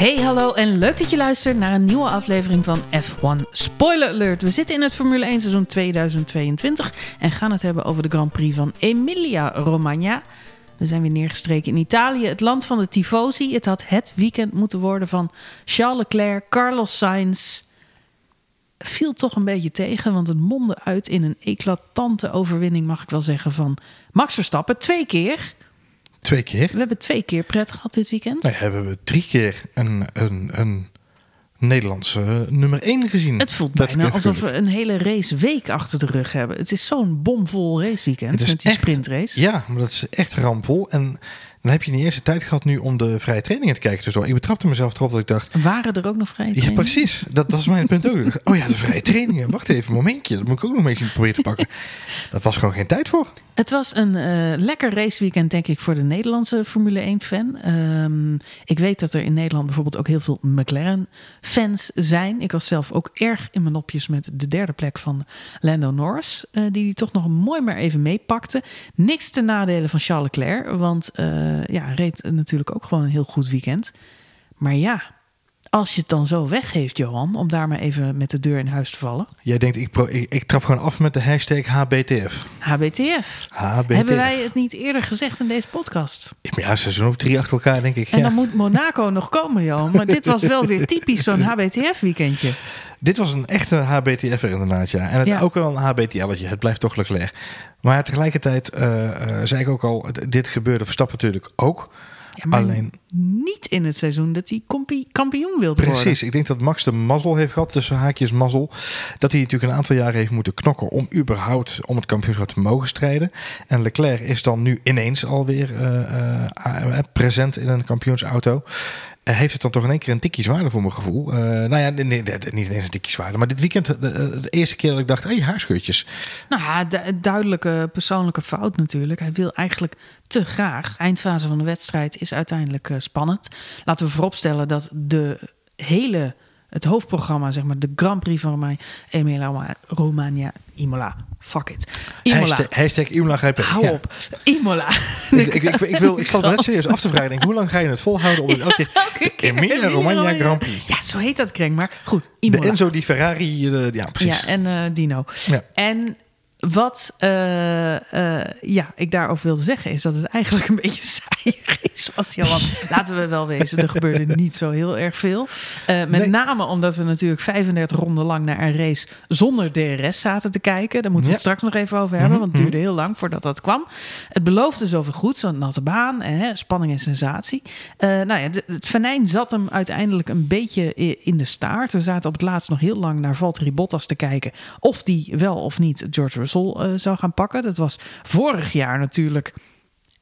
Hey, hallo en leuk dat je luistert naar een nieuwe aflevering van F1 Spoiler Alert. We zitten in het Formule 1 seizoen 2022 en gaan het hebben over de Grand Prix van Emilia-Romagna. We zijn weer neergestreken in Italië, het land van de tifosi. Het had het weekend moeten worden van Charles Leclerc, Carlos Sainz. Viel toch een beetje tegen, want het mondde uit in een eclatante overwinning, mag ik wel zeggen, van Max Verstappen. Twee keer. Twee keer? We hebben twee keer pret gehad dit weekend. Nee, hebben we drie keer een, een, een Nederlandse nummer 1 gezien. Het voelt bijna alsof we een hele raceweek achter de rug hebben. Het is zo'n bomvol raceweekend met die sprintrace. Ja, maar dat is echt rampvol. En dan heb je niet eerst de tijd gehad nu om de vrije trainingen te kijken. Dus ik betrapte mezelf erop dat ik dacht... Waren er ook nog vrije trainingen? Ja, precies. Dat, is mijn punt ook. Oh ja, de vrije trainingen. Wacht even, een momentje. Dat moet ik ook nog mee zien proberen te pakken. Dat was gewoon geen tijd voor. Het was een uh, lekker raceweekend, denk ik, voor de Nederlandse Formule 1-fan. Um, ik weet dat er in Nederland bijvoorbeeld ook heel veel McLaren-fans zijn. Ik was zelf ook erg in mijn nopjes met de derde plek van Lando Norris. Uh, die toch nog mooi maar even meepakte. Niks ten nadele van Charles Leclerc, want uh, ja, reed natuurlijk ook gewoon een heel goed weekend. Maar ja, als je het dan zo weggeeft, Johan, om daar maar even met de deur in huis te vallen. Jij denkt, ik, ik, ik trap gewoon af met de hashtag HBTF. HBTF. HBTF. Hebben wij het niet eerder gezegd in deze podcast? Ja, seizoen of drie achter elkaar, denk ik. En ja. dan moet Monaco nog komen, Johan. Maar dit was wel weer typisch zo'n HBTF-weekendje. Dit was een echte HBTF'er inderdaad, ja. En het ja. ook wel een HBTL'tje. Het blijft toch Leclerc. Maar tegelijkertijd uh, uh, zei ik ook al, dit gebeurde Verstappen natuurlijk ook. Ja, maar Alleen niet in het seizoen dat hij kampioen wilde worden. Precies. Ik denk dat Max de mazzel heeft gehad, tussen haakjes mazzel. Dat hij natuurlijk een aantal jaren heeft moeten knokken om überhaupt om het kampioenschap te mogen strijden. En Leclerc is dan nu ineens alweer uh, uh, present in een kampioensauto. Heeft het dan toch in één keer een tikje zwaarder voor mijn gevoel. Uh, nou ja, niet ineens een tikje zwaarder. Maar dit weekend, de, de, eerste keer dat ik dacht, hé, hey, haarscheurtjes. Nou du duidelijke persoonlijke fout natuurlijk. Hij wil eigenlijk te graag. Eindfase van de wedstrijd is uiteindelijk spannend. Laten we vooropstellen dat de hele... Het hoofdprogramma, zeg maar, de Grand Prix van Romania, Emilia Romagna, Imola. Fuck it. Imola. Hashtag, hashtag Imola GP. Hou ja. op. Imola. ik, ik, ik, ik, wil, ik zal het net serieus af te vragen. Denk, hoe lang ga je het volhouden om het elke keer... Emilia Romagna Grand Prix. Ja, zo heet dat kring. Maar goed, Imola. De Enzo, die Ferrari. Uh, ja, precies. Ja, en uh, Dino. Ja. En wat uh, uh, ja, ik daarover wilde zeggen is dat het eigenlijk een beetje saai is was, Johan. Laten we wel wezen, er gebeurde niet zo heel erg veel. Uh, met nee. name omdat we natuurlijk 35 ronden lang naar een race zonder DRS zaten te kijken. Daar moeten we het straks nog even over hebben, want het duurde heel lang voordat dat kwam. Het beloofde zoveel goed, zo'n natte baan, hè, spanning en sensatie. Nou ja, het venijn zat hem uiteindelijk een beetje in de staart. We zaten op het laatst nog heel lang naar Valtteri Bottas te kijken of die wel of niet George Eh, zou gaan pakken. Dat was vorig jaar natuurlijk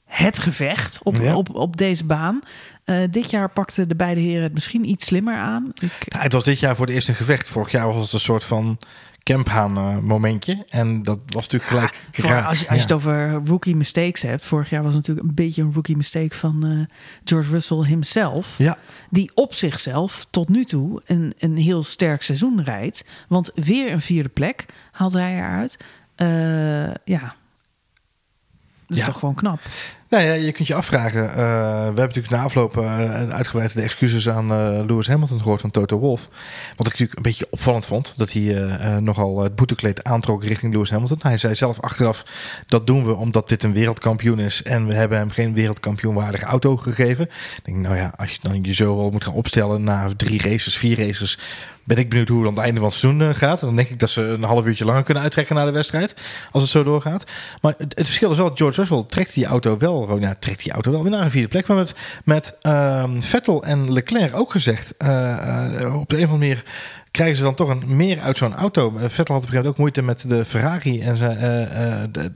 het gevecht op, Ja. op, op deze baan. Eh, dit jaar pakten de beide heren het misschien iets slimmer aan. Ik, Ja, het was dit jaar voor het eerst een gevecht. Vorig jaar was het een soort van camphaan eh, momentje. En dat was natuurlijk gelijk... voor, als je, als je Ja. het over rookie mistakes hebt. Vorig jaar was natuurlijk een beetje een rookie mistake van George Russell himself. Ja, Die op zichzelf tot nu toe een, een heel sterk seizoen rijdt. Want weer een vierde plek haalt hij eruit. Eh, ja, dat is Ja. toch gewoon knap. Nou ja, je kunt je afvragen. eh, we hebben natuurlijk na afloop eh, uitgebreid de excuses aan eh, Lewis Hamilton gehoord van Toto Wolff. Wat ik natuurlijk een beetje opvallend vond. Dat hij nogal het boetekleed aantrok richting Lewis Hamilton. Hij zei zelf achteraf, dat doen we omdat dit een wereldkampioen is. En we hebben hem geen wereldkampioenwaardige auto gegeven. Ik denk, nou ja, als je dan je zo wel moet gaan opstellen na drie races, vier races... Ben ik benieuwd hoe het aan het einde van het seizoen gaat. Dan denk ik dat ze een half uurtje langer kunnen uittrekken naar de wedstrijd. Als het zo doorgaat. Maar het, het verschil is wel, dat George Russell trekt die auto wel, ja, trekt die auto wel weer naar een vierde plek. Maar met, met ehm, Vettel en Leclerc ook gezegd, eh, eh, op de een of andere manier krijgen ze dan toch een meer uit zo'n auto. Eh, Vettel had op een ook moeite met de Ferrari en zijn,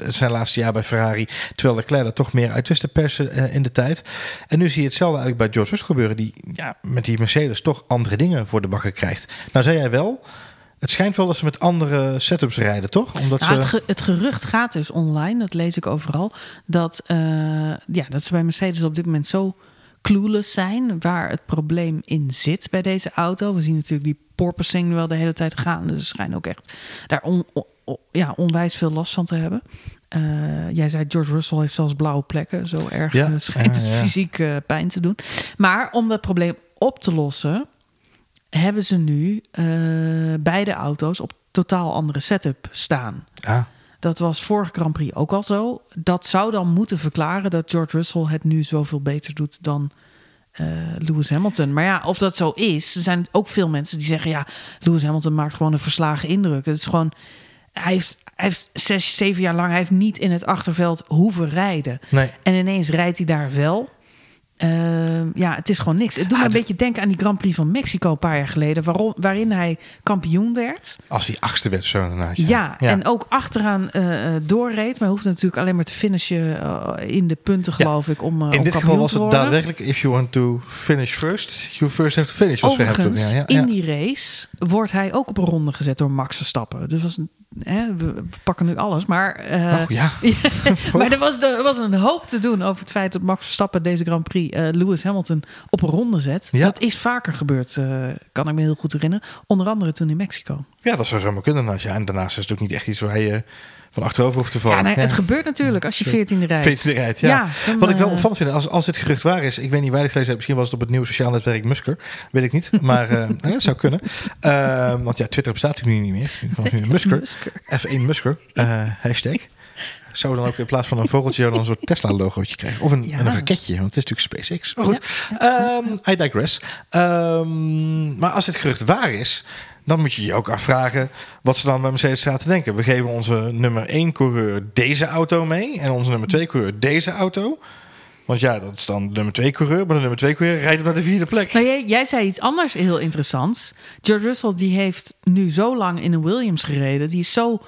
zijn laatste jaar bij Ferrari. Terwijl Leclerc er toch meer uit wist persen in de tijd. En nu zie je hetzelfde eigenlijk bij George Russell gebeuren. Die ja, met die Mercedes toch andere dingen voor de bakken krijgt. Nou zei jij wel, het schijnt wel dat ze met andere setups rijden, toch? Omdat Nou, het, ze... ge- het gerucht gaat dus online, dat lees ik overal, dat, eh, ja, dat ze bij Mercedes op dit moment zo clueless zijn waar het probleem in zit bij deze auto. We zien natuurlijk die porpoising wel de hele tijd gaan. Dus ze schijnen ook echt daar on- on- on- ja, onwijs veel last van te hebben. Eh, jij zei George Russell heeft zelfs blauwe plekken. Zo erg Ja, eh, schijnt ja, het fysiek pijn te doen. Maar om dat probleem op te lossen, hebben ze nu eh, beide auto's op totaal andere setup staan. Dat was vorige Grand Prix ook al zo. Dat zou dan moeten verklaren dat George Russell het nu zoveel beter doet dan eh, Lewis Hamilton. Maar ja, of dat zo is, er zijn ook veel mensen die zeggen: ja, Lewis Hamilton maakt gewoon een verslagen indruk. Het is gewoon, hij heeft, hij heeft zes, zeven jaar lang, hij heeft niet in het achterveld hoeven rijden. nee. En ineens rijdt hij daar wel. Ehm, ja, het is gewoon niks. Het doet me een de- beetje denken aan die Grand Prix van Mexico een paar jaar geleden, waarom, waarin hij kampioen werd. Als hij achtste werd, zo inderdaad. Ja, en ook achteraan eh, eh, doorreed. Maar hij hoefde natuurlijk alleen maar te finishen eh, in de punten, Ja. geloof ik, om, In om dit geval was het daadwerkelijk... if you want to finish first, you first have to finish. Was toen. Overigens, Ja, ja, in ja. die race wordt hij ook op een ronde gezet door Max Verstappen. Dus was, een- hè, we we pakken nu alles. Maar, eh, Oh, ja. maar er, was, er was een hoop te doen over het feit dat Max Verstappen deze Grand Prix eh, Lewis Hamilton op een ronde zet. Ja. Dat is vaker gebeurd, eh, kan ik me heel goed herinneren. Onder andere toen in Mexico. ja, dat zou zomaar kunnen. inderdaad, Ja. En daarnaast is het ook niet echt iets waar je van achterover hoeft te vallen. Ja, nee, het Ja. gebeurt natuurlijk als je 14e rijdt. 14e rijdt, ja. dan, Wat ik wel eh, opvallend vind, als, als dit gerucht waar is, ik weet niet waar ik gelezen heb, misschien was het op het nieuwe sociaal netwerk Musker, weet ik niet, maar eh het zou kunnen. Eh, want ja, Twitter bestaat natuurlijk nu niet meer. Vanaf nu Musker, Musker. F1 Musker, eh, hashtag. Zou dan ook in plaats van een vogeltje dan een soort Tesla-logootje krijgen? Of een, Ja. een raketje, want het is natuurlijk SpaceX. Maar goed, ehm, I digress. Ehm, maar als dit gerucht waar is, dan moet je je ook afvragen wat ze dan bij Mercedes staat te denken. We geven onze nummer 1 coureur deze auto mee en onze nummer 2 coureur deze auto. Want ja, dat is dan de nummer 2 coureur, maar de nummer 2 coureur rijdt op naar de vierde plek. Nou, jij, jij zei iets anders heel interessants. George Russell die heeft nu zo lang in een Williams gereden. Die is zo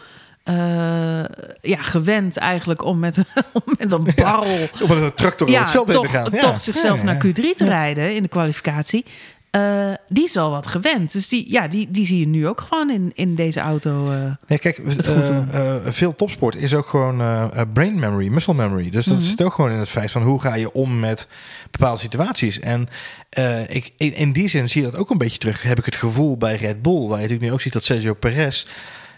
eh, ja, gewend eigenlijk om met, om met een barrel... Op een tractor over Ja, het veld heen te gaan. Ja. toch zichzelf Ja, ja, ja. naar Q3 te rijden in de kwalificatie. Eh, die is wel wat gewend. Dus die, ja, die, die zie je nu ook gewoon in, in deze auto. eh. Ja, kijk, eh, veel topsport is ook gewoon brain memory, muscle memory. Dus Mhm. dat zit ook gewoon in het feit van hoe ga je om met bepaalde situaties. En ik, in, in die zin zie je dat ook een beetje terug, heb ik het gevoel bij Red Bull, waar je natuurlijk nu ook ziet dat Sergio Perez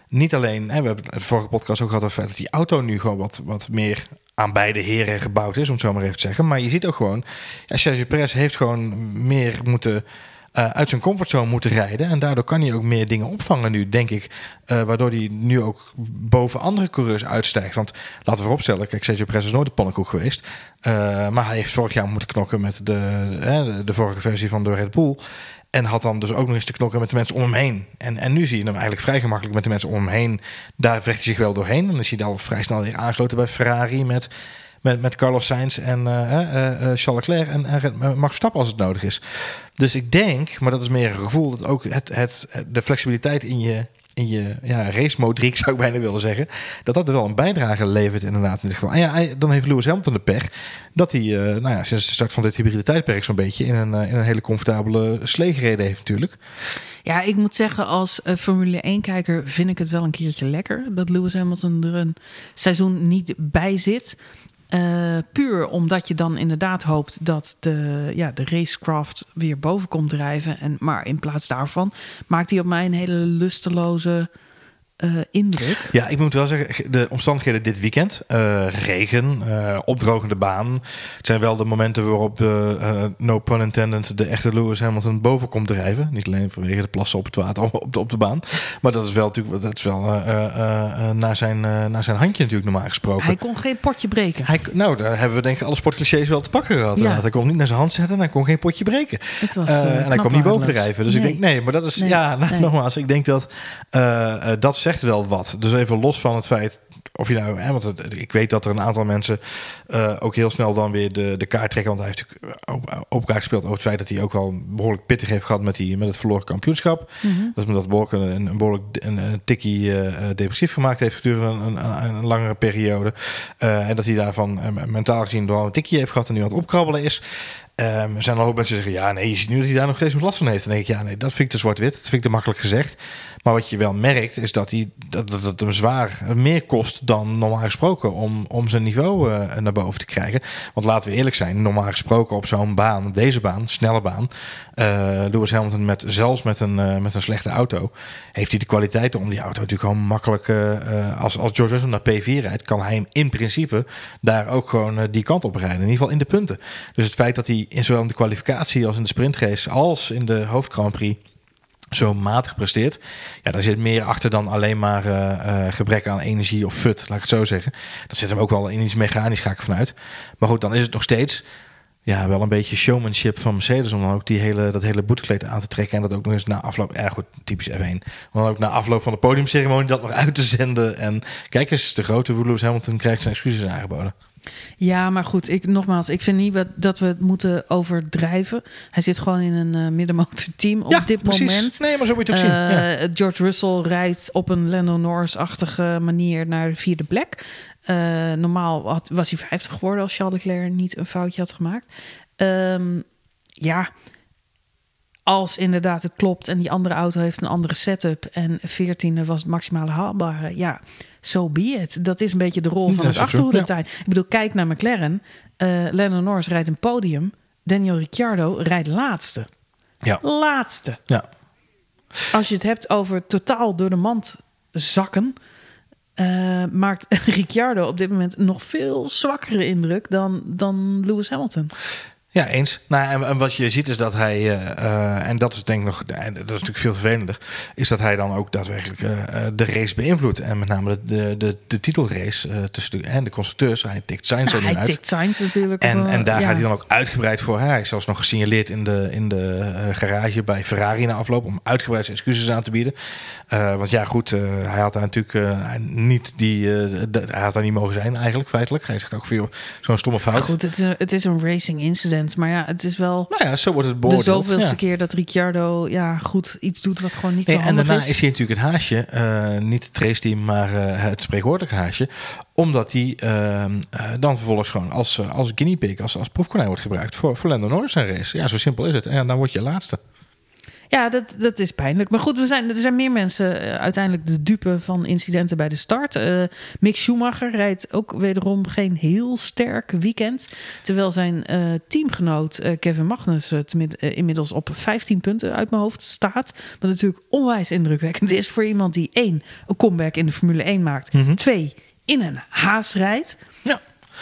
niet alleen, hè, we hebben het vorige podcast ook gehad over dat die auto nu gewoon wat, wat meer aan beide heren gebouwd is, om het zo maar even te zeggen. Maar je ziet ook gewoon, ja, Sergio Perez heeft gewoon meer moeten eh, uit zijn comfortzone moeten rijden. En daardoor kan hij ook meer dingen opvangen nu, denk ik. Eh, waardoor hij nu ook boven andere coureurs uitstijgt. Want laten we vooropstellen, kijk, Sergio Perez is nooit de pannenkoek geweest. Eh, maar hij heeft vorig jaar moeten knokken met de, de, de vorige versie van de Red Bull. En had dan dus ook nog eens te knokken met de mensen om hem heen. En, en nu zie je hem eigenlijk vrij gemakkelijk met de mensen om hem heen. Daar vecht hij zich wel doorheen. En dan is hij dan vrij snel weer aangesloten bij Ferrari met, met, met Carlos Sainz en eh, Charles Leclerc en, en Max Verstappen als het nodig is. Dus ik denk, maar dat is meer een gevoel, dat ook het, het, de flexibiliteit in je, in je ja, race-motoriek, zou ik bijna willen zeggen, dat dat wel een bijdrage levert inderdaad in dit geval. En ja, dan heeft Lewis Hamilton de pech dat hij eh, nou ja, sinds de start van dit hybride tijdperk zo'n beetje in een, eh, in een hele comfortabele slee gereden heeft natuurlijk. Ja, ik moet zeggen, als eh, Formule 1-kijker vind ik het wel een keertje lekker dat Lewis Hamilton er een seizoen niet bij zit. Eh, puur omdat je dan inderdaad hoopt dat de, ja, de racecraft weer boven komt drijven. En, maar in plaats daarvan maakt hij op mij een hele lusteloze eh, indruk. Ja, ik moet wel zeggen, de omstandigheden dit weekend, eh, regen, eh, opdrogende baan. Het zijn wel de momenten waarop, no pun intended, de echte Lewis Hamilton boven komt drijven. Niet alleen vanwege de plassen op het water op de, op de baan. Maar dat is wel, natuurlijk, dat is wel naar, zijn, naar zijn handje natuurlijk normaal gesproken. Hij kon geen potje breken. Hij, nou, daar hebben we denk ik alle sportclichés wel te pakken gehad. Ja. Hij kon niet naar zijn hand zetten en hij kon geen potje breken. Het was, en hij kwam niet boven drijven. Dus ik denk, nee, maar dat is, Nee, ja, nou, nee. nogmaals, ik denk dat dat zegt wel wat. Dus even los van het feit, of je nou, hè, want het- ik weet dat er een aantal mensen eh, ook heel snel dan weer de, de kaart trekken. Want hij heeft natuurlijk op- op elkaar gespeeld over het feit dat hij ook wel behoorlijk pittig heeft gehad met, die, met het verloren kampioenschap. Mhm. Dat me dat behoorlijk een, een, behoorlijk een, een tikkie eh, eh, depressief gemaakt heeft gedurende een, een, een, langere periode. Eh, en dat hij daarvan eh, mentaal gezien wel een tikkie heeft gehad en nu aan het opkrabbelen is. Ehm, er zijn al hoop mensen die zeggen, ja nee, je ziet nu dat hij daar nog steeds last van heeft. En dan denk ik, ja nee, dat vind ik te zwart-wit. Dat vind ik te makkelijk gezegd. Maar wat je wel merkt, is dat, hij, dat, dat het hem zwaar meer kost dan normaal gesproken om, om zijn niveau eh, naar boven te krijgen. Want laten we eerlijk zijn, normaal gesproken op zo'n baan, op deze baan, snelle baan, eh Lewis Hamilton met, zelfs met een, eh, met een slechte auto, heeft hij de kwaliteiten om die auto natuurlijk gewoon makkelijk, als, als George Russell naar P4 rijdt, kan hij hem in principe daar ook gewoon die kant op rijden. In ieder geval in de punten. Dus het feit dat hij in zowel in de kwalificatie als in de sprintrace als in de hoofd Grand Prix zo matig presteert, ja, daar zit meer achter dan alleen maar uh, gebrek aan energie of fut, laat ik het zo zeggen. Dat zit hem ook wel in iets mechanisch, ga ik vanuit. Maar goed, dan is het nog steeds ja, wel een beetje showmanship van Mercedes om dan ook die hele, dat hele boetekleed aan te trekken en dat ook nog eens na afloop, erg goed, typisch F1, om dan ook na afloop van de podiumceremonie dat nog uit te zenden. En kijk eens, de grote Lewis Hamilton krijgt zijn excuses aangeboden. Ja, maar goed, ik, nogmaals, ik vind niet dat we het moeten overdrijven. Hij zit gewoon in een uh, middenmotorteam op dit moment. Nee, maar zo moet je het ook zien. Ja. George Russell rijdt op een Lando Norris-achtige manier naar de vierde plek. Uh, normaal had, was hij 50 geworden als Charles Leclerc niet een foutje had gemaakt. Um, ja, als inderdaad het klopt en die andere auto heeft een andere setup en 14e was het maximale haalbare, ja, zo so be it. Dat is een beetje de rol van het achterhoede-tijd. Ik bedoel, kijk naar McLaren. Uh, Lennon Norris rijdt een podium. Daniel Ricciardo rijdt laatste. Ja. Laatste. Ja. Als je het hebt over totaal door de mand zakken, uh, maakt Ricciardo op dit moment nog veel zwakkere indruk dan, dan Lewis Hamilton. Ja, eens. Nou, en, wat je ziet is dat hij, uh, uh, en dat is denk ik nog, dat is natuurlijk veel vervelender, is dat hij dan ook daadwerkelijk uh, de race beïnvloedt. En met name de, de, de titelrace tussen de, en de constructeurs. Hij tikt Sainz nou, er Hij uit. tikt Sainz natuurlijk. En, en daar ja. gaat hij dan ook uitgebreid voor. Hij is zelfs nog gesignaleerd in de, in de garage bij Ferrari na afloop om uitgebreid zijn excuses aan te bieden. want ja, goed, hij had daar natuurlijk niet die, hij had daar niet mogen zijn eigenlijk, feitelijk. Hij zegt ook veel zo'n stomme fout. Maar goed, het is, een, het is een racing incident. Maar ja, het is wel. Nou ja, zo wordt het beoordeeld. De zoveelste ja. keer dat Ricciardo ja, goed iets doet wat gewoon niet zo handig En daarna is. is hij natuurlijk het haasje, uh, niet het race team, maar uh, het spreekwoordelijke haasje. Omdat hij uh, dan vervolgens gewoon als, als guinea pig, als, als proefkonijn wordt gebruikt voor, voor Lando Norris race. Ja, zo simpel is het. En dan word je laatste. Ja, dat, dat is pijnlijk. Maar goed, we zijn, er zijn meer mensen uh, uiteindelijk de dupe van incidenten bij de start. Uh, Mick Schumacher rijdt ook wederom geen heel sterk weekend. Terwijl zijn uh, teamgenoot Kevin Magnussen inmiddels op 15 punten uit mijn hoofd staat. Wat natuurlijk onwijs indrukwekkend is voor iemand die één, een comeback in de Formule 1 maakt. Mhm. Twee, in een haas rijdt.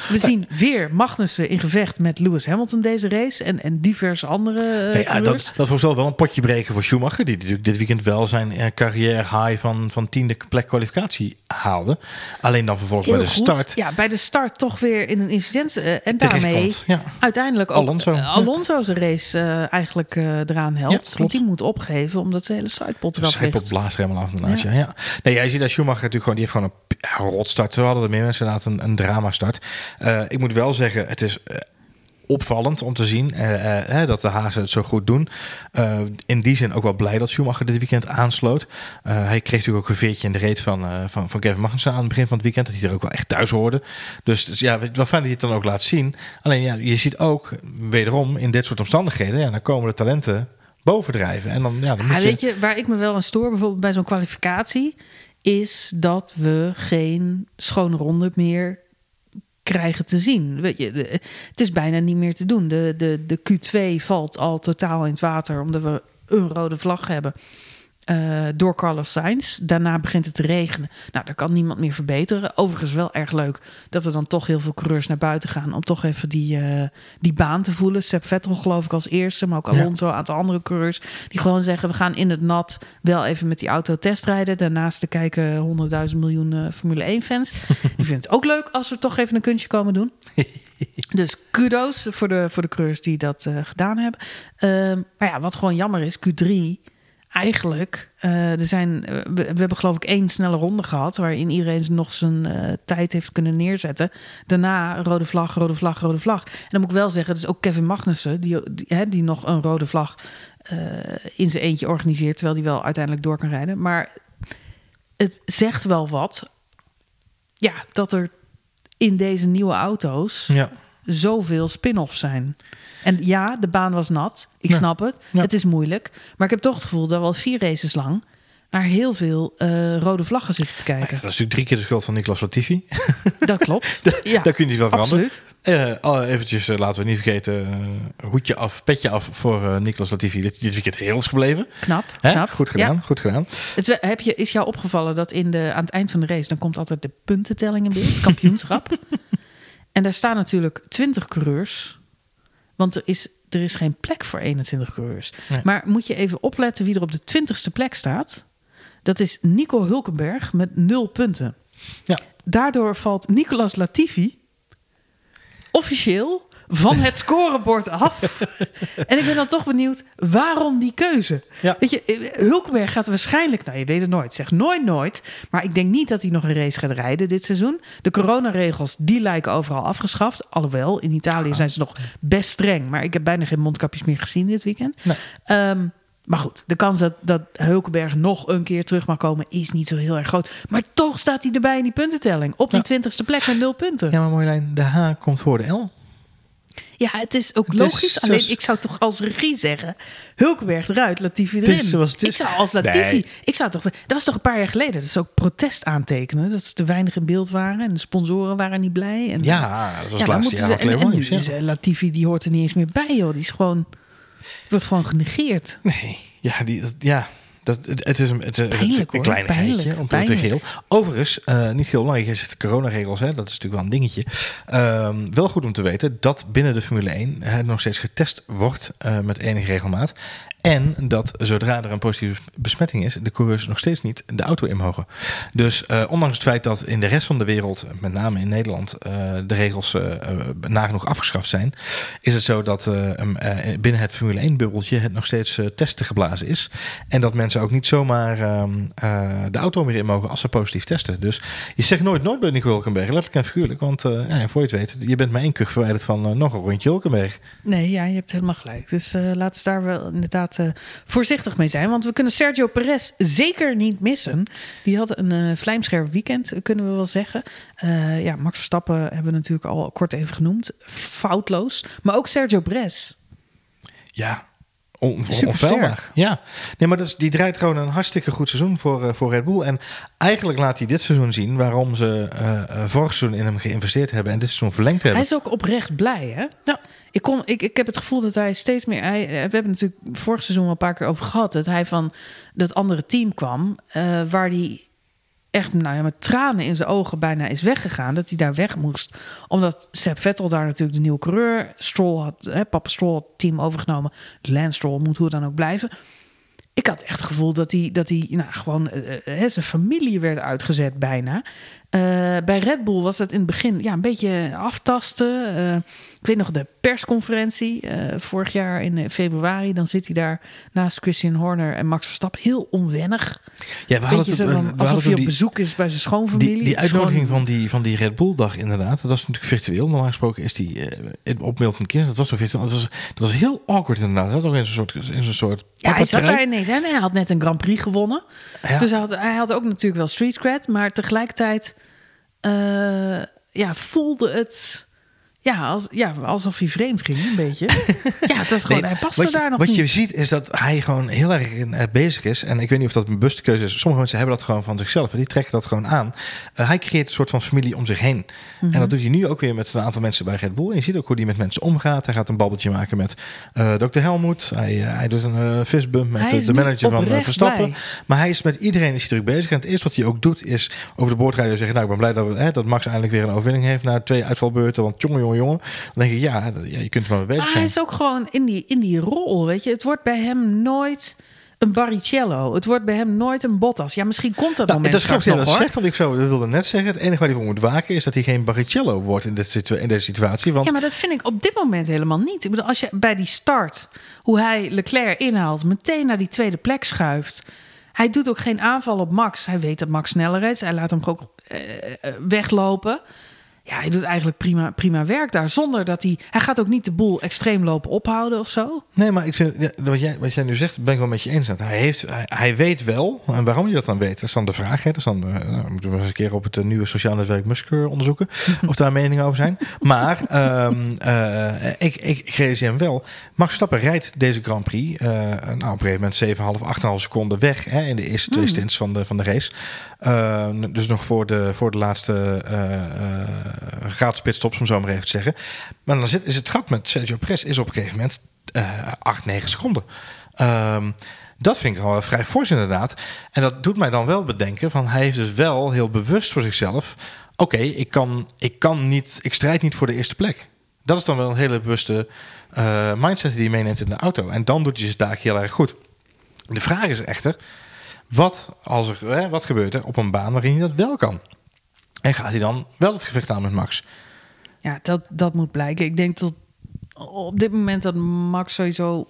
We zien weer Magnussen in gevecht met Lewis Hamilton deze race en, en diverse andere. Uh, ja, dat, dat was wel een potje breken voor Schumacher, die natuurlijk dit weekend wel zijn uh, carrière high van, van tiende plek kwalificatie haalde. Alleen dan vervolgens Heel bij de goed. start. Ja, bij de start toch weer in een incident. Uh, en daarmee ja. uiteindelijk ook Alonso, Alonso zijn race eigenlijk eraan helpt. Ja, want die moet opgeven omdat zijn hele sidepot eraf ligt. Sidepot blaast er helemaal af ja. ja. Nee, jij ziet dat Schumacher natuurlijk gewoon, die heeft gewoon een rotstart. We hadden er meer mensen inderdaad een, een drama start. Uh, ik moet wel zeggen, het is uh, opvallend om te zien uh, uh, dat de Hazen het zo goed doen. Uh, in die zin ook wel blij dat Schumacher dit weekend aansloot. hij kreeg natuurlijk ook een veertje in de reet van, van, van Kevin Magnussen aan het begin van het weekend. Dat hij er ook wel echt thuis hoorde. Dus, dus ja, wel fijn dat hij het dan ook laat zien. Alleen ja, je ziet ook wederom in dit soort omstandigheden, ja, dan komen de talenten bovendrijven. En dan, ja, dan moet ah, je... Weet je, waar ik me wel aan stoor, bijvoorbeeld bij zo'n kwalificatie, is dat we geen schone ronde meer krijgen te zien. Het is bijna niet meer te doen. De, de, de Q2 valt al totaal in het water omdat we een rode vlag hebben. Uh, door Carlos Sainz. Daarna begint het te regenen. Nou, daar kan niemand meer verbeteren. Overigens wel erg leuk dat er dan toch heel veel coureurs naar buiten gaan... om toch even die, uh, die baan te voelen. Seb Vettel geloof ik als eerste, maar ook Alonso, een aantal andere coureurs... die gewoon zeggen, we gaan in het nat wel even met die auto testrijden. Daarnaast te kijken honderdduizend miljoen uh, Formule 1-fans. die vinden het ook leuk als we toch even een kunstje komen doen. dus kudos voor de, voor de coureurs die dat gedaan hebben. maar ja, wat gewoon jammer is, Q3 eigenlijk, uh, er zijn, uh, we, we, hebben geloof ik één snelle ronde gehad... waarin iedereen nog zijn uh, tijd heeft kunnen neerzetten. Daarna rode vlag, rode vlag, rode vlag. En dan moet ik wel zeggen, dat is ook Kevin Magnussen... die, die, hè, die nog een rode vlag in zijn eentje organiseert... terwijl hij wel uiteindelijk door kan rijden. Maar het zegt wel wat... ja, dat er in deze nieuwe auto's... Ja. zoveel spin-offs zijn... En ja, de baan was nat. Ik Ja. snap het. Ja. Het is moeilijk. Maar ik heb toch het gevoel dat we al vier races lang naar heel veel eh, rode vlaggen zitten te Ja, kijken. dat is natuurlijk drie keer de schuld van Niklas Latifi. Dat klopt. ja, Daar kun je niet van veranderen. absoluut. Eh eventjes, eh, laten we niet vergeten, hoedje af, petje af voor Niklas Latifi. Dit, dit weekend heel is gebleven. Knap. Hè? knap. Goed gedaan, Ja. goed gedaan. Het, heb je, is jou opgevallen dat in de, aan het eind van de race... dan komt altijd de puntentelling in beeld, kampioenschap. en daar staan natuurlijk 20 coureurs. Want er is er is geen plek voor 21 coureurs. Nee. Maar moet je even opletten wie er op de 20ste plek staat. Dat is Nico Hulkenberg met nul punten. Ja. Daardoor valt Nicolas Latifi officieel van het scorebord af. en ik ben dan toch benieuwd, waarom die keuze? Ja. Weet je, eh, Hulkenberg gaat waarschijnlijk, nou je weet het nooit, zeg nooit nooit. Maar ik denk niet dat hij nog een race gaat rijden dit seizoen. De coronaregels, die lijken overal afgeschaft. Alhoewel, in Italië zijn ze nog best streng. Maar ik heb bijna geen mondkapjes meer gezien dit weekend. Nee. Ehm, maar goed, de kans dat, dat Hulkenberg nog een keer terug mag komen is niet zo heel erg groot. Maar toch staat hij erbij in die puntentelling. Op die Ja. twintigste plek met nul punten. Ja, maar Marjolein, de H komt voor de L. Ja, het is ook is logisch. Alleen ik zou toch als regie zeggen: Hulkenberg eruit, Latifi erin. Is zoals is. Ik zou als Latifi. Nee. Ik zou toch. Dat was toch een paar jaar geleden. Dat ze ook protest aantekenen. Dat ze te weinig in beeld waren. En de sponsoren waren niet blij. En, Ja, dat was ja, laatste moeten jaar ze. van En, Claire en nu Williams. ja. is eh, Latifi, die hoort er niet eens meer bij, joh. Die is gewoon. Wordt gewoon genegeerd. Nee, ja, die, dat- ja dat, het, is een, het, is een geitje om te geel. Overigens, eh, niet heel belangrijk, je zegt de coronaregels, hè, dat is natuurlijk wel een dingetje. Ehm, wel goed om te weten dat binnen de Formule 1 het nog steeds getest wordt eh, met enige regelmaat. En dat zodra er een positieve besmetting is, de coureurs nog steeds niet de auto in mogen. Dus eh, ondanks het feit dat in de rest van de wereld, met name in Nederland, eh, de regels eh, nagenoeg afgeschaft zijn, is het zo dat binnen het Formule 1-bubbeltje het nog steeds testen geblazen is. En dat mensen ook niet zomaar ehm, eh, de auto meer in mogen als ze positief testen. Dus je zegt nooit nooit bij Nico Hulkenberg, letterlijk en figuurlijk. Want ja, voor je het weet, je bent maar één kuch verwijderd van nog een rondje Hulkenberg. Nee, ja, je hebt helemaal gelijk. Dus laten we daar wel inderdaad eh, voorzichtig mee zijn. Want we kunnen Sergio Perez zeker niet missen. Die had een eh, vlijmscherp weekend, eh, kunnen we wel zeggen. Ja, Max Verstappen hebben we natuurlijk al kort even genoemd. Foutloos. Maar ook Sergio Perez. Ja, on, onfeilbaar. Ja, nee, maar dat is, die draait gewoon een hartstikke goed seizoen voor, eh, voor Red Bull. En eigenlijk laat hij dit seizoen zien waarom ze eh, eh, vorig seizoen in hem geïnvesteerd hebben en dit seizoen verlengd hebben. Hij is ook oprecht blij, hè? Ja. Ik, kon, ik, ik heb het gevoel dat hij steeds meer... Hij, we hebben het natuurlijk vorig seizoen al een paar keer over gehad... dat hij van dat andere team kwam... eh, waar hij echt nou met tranen in zijn ogen bijna is weggegaan. Dat hij daar weg moest. Omdat Seb Vettel daar natuurlijk de nieuwe coureur... Stroll had, hè, papa Stroll het team overgenomen. Lance Stroll moet hoe dan ook blijven. Ik had echt het gevoel dat hij, dat hij nou, gewoon eh, eh, hè, zijn familie werd uitgezet bijna. Eh, bij Red Bull was het in het begin ja, een beetje aftasten. Ik weet nog de persconferentie eh, vorig jaar in eh, februari. Dan zit hij daar naast Christian Horner en Max Verstappen. Heel onwennig. ja, we we- van, we alsof hadden hij op die- bezoek is bij zijn schoonfamilie. Die, die Het uitnodiging gewoon- van die, van die Red Bull dag inderdaad, dat was natuurlijk virtueel. Normaal gesproken is die eh, in- op Milton Keynes, dat was zo virtueel. Dat was, dat was heel awkward inderdaad. Dat was ook in zo'n soort, in zo'n soort Ja, hij zat daar ineens en hij had net een Grand Prix gewonnen. Ja. Dus hij had, hij had ook natuurlijk wel street cred, maar tegelijkertijd eh, ja, voelde het ja, als, ja, alsof hij vreemd ging, een beetje. ja, het was gewoon, Nee, hij paste je, daar nog Wat niet. je ziet is dat hij gewoon heel erg eh, bezig is. En ik weet niet of dat een bewuste keuze is. Sommige mensen hebben dat gewoon van zichzelf. En die trekken dat gewoon aan. Eh, hij creëert een soort van familie om zich heen. Mhm. En dat doet hij nu ook weer met een aantal mensen bij Red Bull. En je ziet ook hoe hij met mensen omgaat. Hij gaat een babbeltje maken met eh Dr. Helmoet. Hij, hij doet een fistbump met de manager van Verstappen. Maar hij is met iedereen is hij druk bezig. En het eerste wat hij ook doet is over de boordrijder zeggen... nou, ik ben blij dat, we, hè, dat Max eindelijk weer een overwinning heeft... na twee uitvalbeurten. Want jongen, jongen, jongen. Dan denk ik, ja, ja je kunt maar bezig Maar hij zijn. is ook gewoon in die, in die rol, weet je. Het wordt bij hem nooit een Barrichello. Het wordt bij hem nooit een Bottas. Ja, misschien komt dat Nou, moment dat straks nog, dat hoor. zegt, want ik zo, dat wilde net zeggen. Het enige waar hij voor moet waken is dat hij geen Barrichello wordt in, dit in deze situatie. Want Ja, maar dat vind ik op dit moment helemaal niet. Ik bedoel, als je bij die start, hoe hij Leclerc inhaalt, meteen naar die tweede plek schuift. Hij doet ook geen aanval op Max. Hij weet dat Max sneller is. Hij laat hem ook eh, eh, weglopen. Ja, hij doet eigenlijk prima, prima werk daar. Zonder dat hij. Hij gaat ook niet de boel extreem lopen ophouden of zo. Nee, maar ik vind, ja, wat, jij, wat jij nu zegt, ben ik wel met je eens. Hij, heeft, hij, hij weet wel, en waarom hij dat dan weet, dat is dan de vraag. Hè? Dat is dan, eh, nou, moeten we eens een keer op het eh, nieuwe sociaal netwerk Musker onderzoeken. of daar meningen over zijn. Maar ehm, eh, ik, ik, ik realiseer hem wel. Max Verstappen rijdt deze Grand Prix. eh, nou, op een gegeven moment 7,5, 8,5 seconden weg hè, in de eerste twee stints van de, van de race. Dus nog voor de, voor de laatste eh eh gratis pitstops, om zo maar even te zeggen. Maar dan zit, is het gat met Sergio Perez is op een gegeven moment eh 8, 9 seconden. Ehm, dat vind ik al vrij fors inderdaad. En dat doet mij dan wel bedenken van hij heeft dus wel heel bewust voor zichzelf. Oké, ik kan, ik kan niet, ik strijd niet voor de eerste plek. Dat is dan wel een hele bewuste uh, mindset die je meeneemt in de auto. En dan doet hij zijn taak heel erg goed. De vraag is echter, wat, als er, hè, wat gebeurt er op een baan waarin hij dat wel kan? En gaat hij dan wel het gevecht aan met Max? Ja, dat, dat moet blijken. Ik denk dat op dit moment dat Max sowieso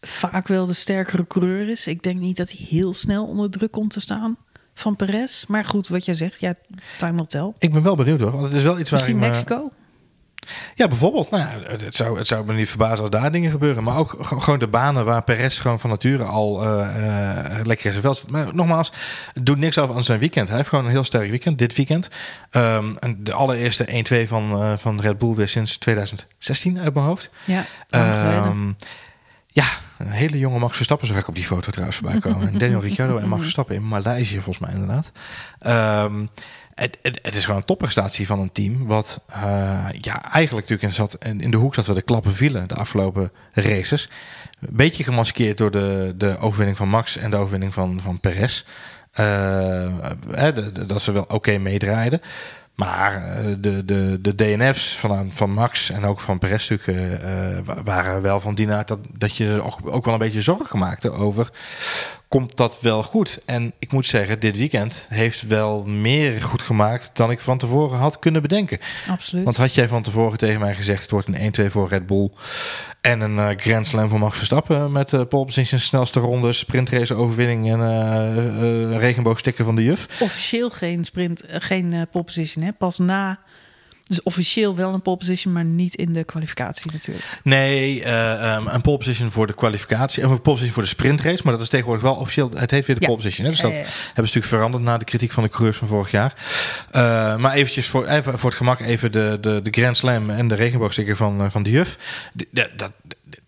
vaak wel de sterkere coureur is. Ik denk niet dat hij heel snel onder druk komt te staan van Perez. Maar goed, wat jij zegt, ja, time will tell. Ik ben wel benieuwd hoor, want het is wel iets Misschien waar ik Mexico? Ja, bijvoorbeeld. Nou, het, zou, het zou me niet verbazen als daar dingen gebeuren. Maar ook gewoon de banen waar Perez gewoon van nature al uh, uh, lekker in zijn veld zit. Maar nogmaals, doet niks over aan zijn weekend. Hij heeft gewoon een heel sterk weekend, dit weekend. Um, en de allereerste 1-2 van, uh, van Red Bull weer sinds 2016 uit mijn hoofd. Ja, um, ja, een hele jonge Max Verstappen zag ik op die foto trouwens voorbij komen. En Daniel Ricciardo en Max Verstappen in Maleisië volgens mij inderdaad. Um, het, het, is gewoon een topprestatie van een team. Wat uh, ja, eigenlijk natuurlijk in, zat, in de hoek zat waar de klappen vielen de afgelopen races. Een beetje gemaskeerd door de, de overwinning van Max en de overwinning van, van Perez. De, de, dat ze wel oké okay meedraaiden. Maar de, de, de DNF's van, van Max en ook van Perez uh, waren wel van die dat, dat je ook, ook wel een beetje zorgen maakte over komt dat wel goed. En ik moet zeggen, dit weekend heeft wel meer goed gemaakt dan ik van tevoren had kunnen bedenken. Absoluut. Want had jij van tevoren tegen mij gezegd, het wordt een 1-2 voor Red Bull en een uh, Grand Slam voor Max Verstappen met uh, pole position, snelste ronde, sprintrace overwinning en uh, regenboogstikken van de juf. Officieel geen sprint, geen pole position, hè? pas na dus officieel wel een pole position, maar niet in de kwalificatie natuurlijk. Nee, uh, um, een pole position voor de kwalificatie. Of een pole position voor de sprintrace. Maar dat is tegenwoordig wel officieel. Het heet weer de ja. pole position. Hè? Dus dat hebben ze natuurlijk veranderd na de kritiek van de coureurs van vorig jaar. Uh, maar eventjes voor, even, voor het gemak even de, de, de Grand Slam en de regenboogsticker van, van de juf. Dat,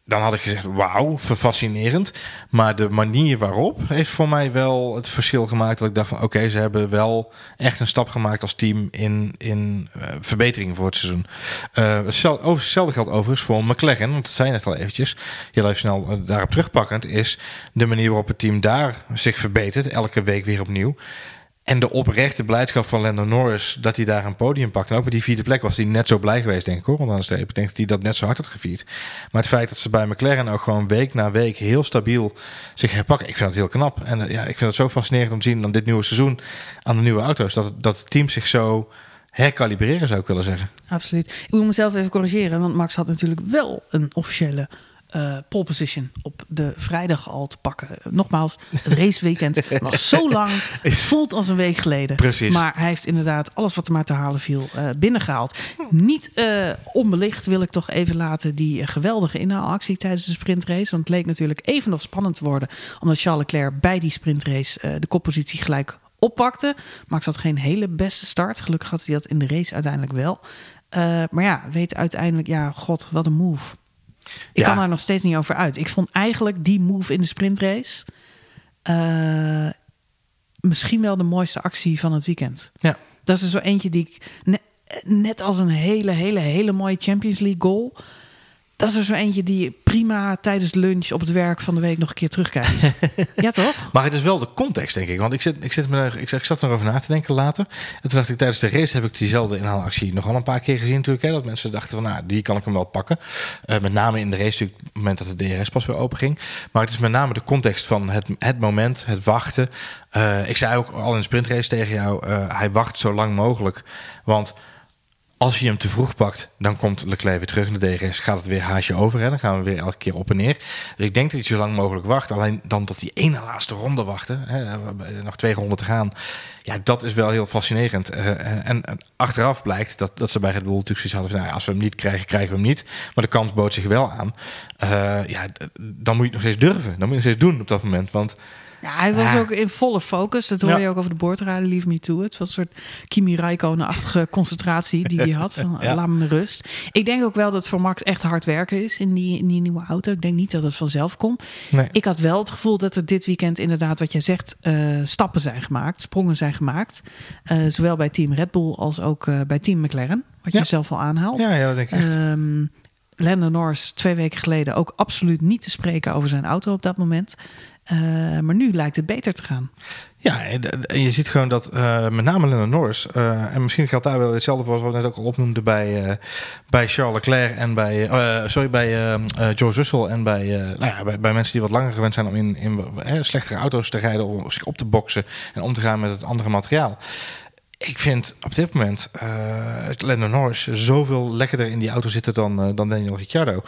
dan had ik gezegd, wauw, fascinerend. Maar de manier waarop heeft voor mij wel het verschil gemaakt. Dat ik dacht van, oké, ze hebben wel echt een stap gemaakt als team in, in uh, verbetering voor het seizoen. Uh, hetzelfde geldt overigens voor McLaren, want dat zei net al eventjes. Heel even snel uh, daarop terugpakkend is de manier waarop het team daar zich verbetert. Elke week weer opnieuw. En de oprechte blijdschap van Lando Norris dat hij daar een podium pakt. En ook met die vierde plek was hij net zo blij geweest, denk ik hoor. Want anders ik denk dat hij dat net zo hard had gevierd. Maar het feit dat ze bij McLaren ook gewoon week na week heel stabiel zich herpakken. Ik vind dat heel knap. En ja, ik vind het zo fascinerend om te zien aan dit nieuwe seizoen aan de nieuwe auto's. Dat, dat het team zich zo herkalibreren zou ik willen zeggen. Absoluut. Ik moet mezelf even corrigeren. Want Max had natuurlijk wel een officiële uh, pole position op de vrijdag al te pakken. Nogmaals, het raceweekend was zo lang. Het voelt als een week geleden. Precies. Maar hij heeft inderdaad alles wat er maar te halen viel uh, binnengehaald. Niet uh, onbelicht wil ik toch even laten die geweldige inhaalactie tijdens de sprintrace. Want het leek natuurlijk even nog spannend te worden. Omdat Charles Leclerc bij die sprintrace de koppositie gelijk oppakte. Max had geen hele beste start. Gelukkig had hij dat in de race uiteindelijk wel. maar ja, weet uiteindelijk, ja, god, wat een move. Ik kan daar nog steeds niet over uit. Ik vond eigenlijk die move in de sprintrace uh, misschien wel de mooiste actie van het weekend. Ja. Dat is er zo eentje die ik net als een hele, hele, hele mooie Champions League goal dat is er zo eentje die prima tijdens lunch op het werk van de week nog een keer terugkijkt. ja, toch? Maar het is wel de context, denk ik. Want ik, zit, ik, zit me, ik, ik zat erover na te denken later. En toen dacht ik, tijdens de race heb ik diezelfde inhaalactie nogal een paar keer gezien natuurlijk. Hè, dat mensen dachten van, nou, die kan ik hem wel pakken. Uh, met name in de race natuurlijk, op het moment dat de DRS pas weer open ging. Maar het is met name de context van het, het moment, het wachten. Uh, ik zei ook al in de sprintrace tegen jou, uh, hij wacht zo lang mogelijk. Want als je hem te vroeg pakt, dan komt Leclerc weer terug in de DRS. Gaat het weer haasje over. Hè? Dan gaan we weer elke keer op en neer. Dus ik denk dat hij zo lang mogelijk wacht. Alleen dan tot die ene laatste ronde wachten. Hè? Nog twee ronden te gaan. Ja, dat is wel heel fascinerend. Uh, en, en, achteraf blijkt dat, dat ze bij Red Bull natuurlijk zoiets hadden. Nou, als we hem niet krijgen, krijgen we hem niet. Maar de kans bood zich wel aan. Uh, ja, dan moet je het nog steeds durven. Dan moet je het nog steeds doen op dat moment. Want ja, hij was ook in volle focus. Dat hoor ja. je ook over de boordraden, Leave Me To It. Het was een soort Kimi Räikkönen-achtige concentratie die hij had. Van, ja. Laat me rust. Ik denk ook wel dat het voor Max echt hard werken is in die, in die nieuwe auto. Ik denk niet dat het vanzelf komt. Nee. Ik had wel het gevoel dat er dit weekend inderdaad, wat jij zegt, uh, stappen zijn gemaakt. Sprongen zijn gemaakt. Uh, zowel bij team Red Bull als ook uh, bij team McLaren. Wat ja. je zelf al aanhaalt. Ja, ja dat denk ik echt. Um, Lando Norris twee weken geleden ook absoluut niet te spreken over zijn auto op dat moment. Maar nu lijkt het beter te gaan. Ja, en je ziet gewoon dat uh, met name Lennon Norris, uh, en misschien geldt daar wel hetzelfde voor wat we net ook al opnoemden bij, bij Charles Leclerc en bij, sorry, bij George Russell en bij, nou ja, bij, bij, mensen die wat langer gewend zijn om in, in slechtere auto's te rijden of zich op te boksen en om te gaan met het andere materiaal ik vind op dit moment uh, Lando Norris zoveel lekkerder in die auto zitten dan, uh, dan Daniel Ricciardo.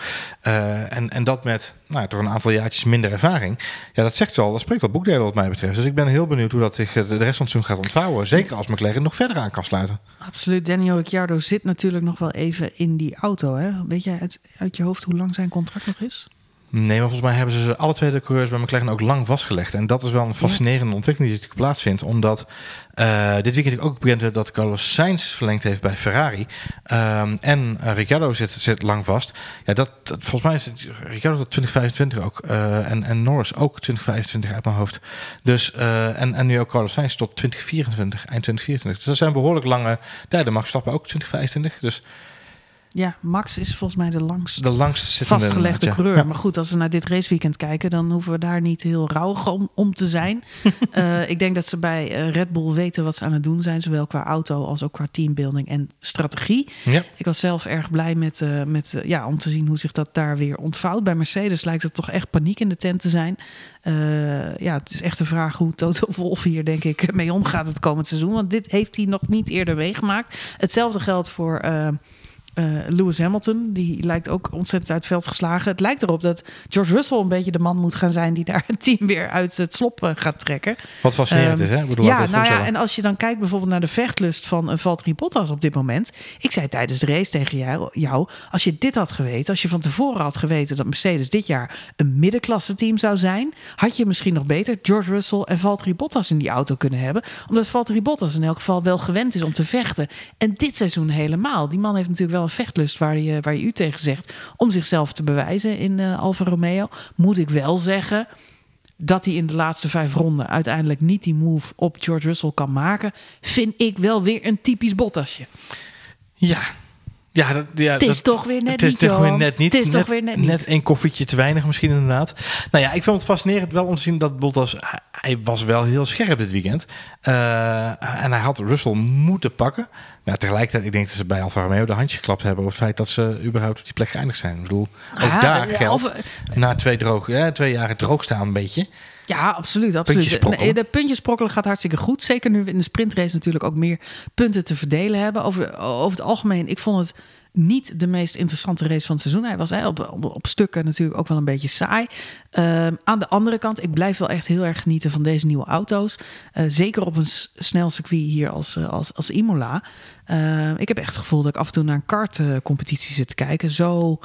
Uh, en, en dat met nou, toch een aantal jaartjes minder ervaring. Ja, dat zegt wel, dat spreekt wel boekdelen wat mij betreft. Dus ik ben heel benieuwd hoe dat zich de rest van het seizoen gaat ontvouwen. Zeker als McLaren nog verder aan kan sluiten. Absoluut. Daniel Ricciardo zit natuurlijk nog wel even in die auto. Hè? Weet jij uit, uit je hoofd hoe lang zijn contract nog is? Nee, maar volgens mij hebben ze alle twee de coureurs bij McLaren ook lang vastgelegd. En dat is wel een fascinerende ontwikkeling die natuurlijk plaatsvindt. Omdat uh, dit weekend ook bekend werd dat Carlos Sainz verlengd heeft bij Ferrari. Um, en uh, Ricciardo zit, zit lang vast. Ja, dat, dat volgens mij is het Ricciardo tot 2025 ook. Uh, en, en Norris ook 2025 uit mijn hoofd. Dus, en, en nu ook Carlos Sainz tot 2024, eind 2024. Dus dat zijn behoorlijk lange tijden. Max Stappen ook 2025. Dus ja, Max is volgens mij de langst, de langst vastgelegde coureur. Maar goed, als we naar dit raceweekend kijken, dan hoeven we daar niet heel rauw om, om te zijn. uh, ik denk dat ze bij eh, Red Bull weten wat ze aan het doen zijn, zowel qua auto als ook qua teambuilding en strategie. Ja. Ik was zelf erg blij met, uh, met ja, om te zien hoe zich dat daar weer ontvouwt. Bij Mercedes lijkt het toch echt paniek in de tent te zijn. ja, het is echt de vraag hoe Toto Wolff hier denk ik mee omgaat het komend seizoen. Want dit heeft hij nog niet eerder meegemaakt. Hetzelfde geldt voor uh, Lewis Hamilton, die lijkt ook ontzettend uit het veld geslagen. Het lijkt erop dat George Russell een beetje de man moet gaan zijn die daar het team weer uit het slop eh, gaat trekken. Wat fascinerend um, is, hè? Ik bedoel, ja, nou ja, en als je dan kijkt bijvoorbeeld naar de vechtlust van uh, Valtteri Bottas op dit moment. Ik zei tijdens de race tegen jou, jou, als je dit had geweten, als je van tevoren had geweten dat Mercedes dit jaar een middenklasse team zou zijn, had je misschien nog beter George Russell en Valtteri Bottas in die auto kunnen hebben. Omdat Valtteri Bottas in elk geval wel gewend is om te vechten. En dit seizoen helemaal. Die man heeft natuurlijk wel een vechtlust waar je, waar je u tegen zegt. Om zichzelf te bewijzen in uh, Alfa Romeo. Moet ik wel zeggen dat hij in de laatste vijf ronden uiteindelijk niet die move op George Russell kan maken. Vind ik wel weer een typisch Bottasje. Ja, ja, dat, ja, het is toch weer net het is Toch weer net niet. Het is net, toch weer net, niet. net een koffietje te weinig misschien inderdaad. Nou ja, ik vond het fascinerend wel om te zien dat Bottas... Hij was wel heel scherp dit weekend. Uh, en hij had Russell moeten pakken. Nou, tegelijkertijd, ik denk dat ze bij Alfa Romeo de handje geklapt hebben... op het feit dat ze überhaupt op die plek geëindigd zijn. Ik bedoel, ook ah, daar ja, geldt, na twee, droog, ja, twee jaren droog staan een beetje... Ja, absoluut. absoluut. De, de puntjes sprokkelen gaat hartstikke goed. Zeker nu we in de sprintrace natuurlijk ook meer punten te verdelen hebben. Over, over het algemeen, ik vond het niet de meest interessante race van het seizoen. Hij was hè, op, stukken natuurlijk ook wel een beetje saai. Uh, aan de andere kant, ik blijf wel echt heel erg genieten van deze nieuwe auto's. Uh, zeker op een snel circuit hier als, uh, als, als Imola. Ehm, ik heb echt het gevoel dat ik af en toe naar een kartcompetitie zit te kijken. Zo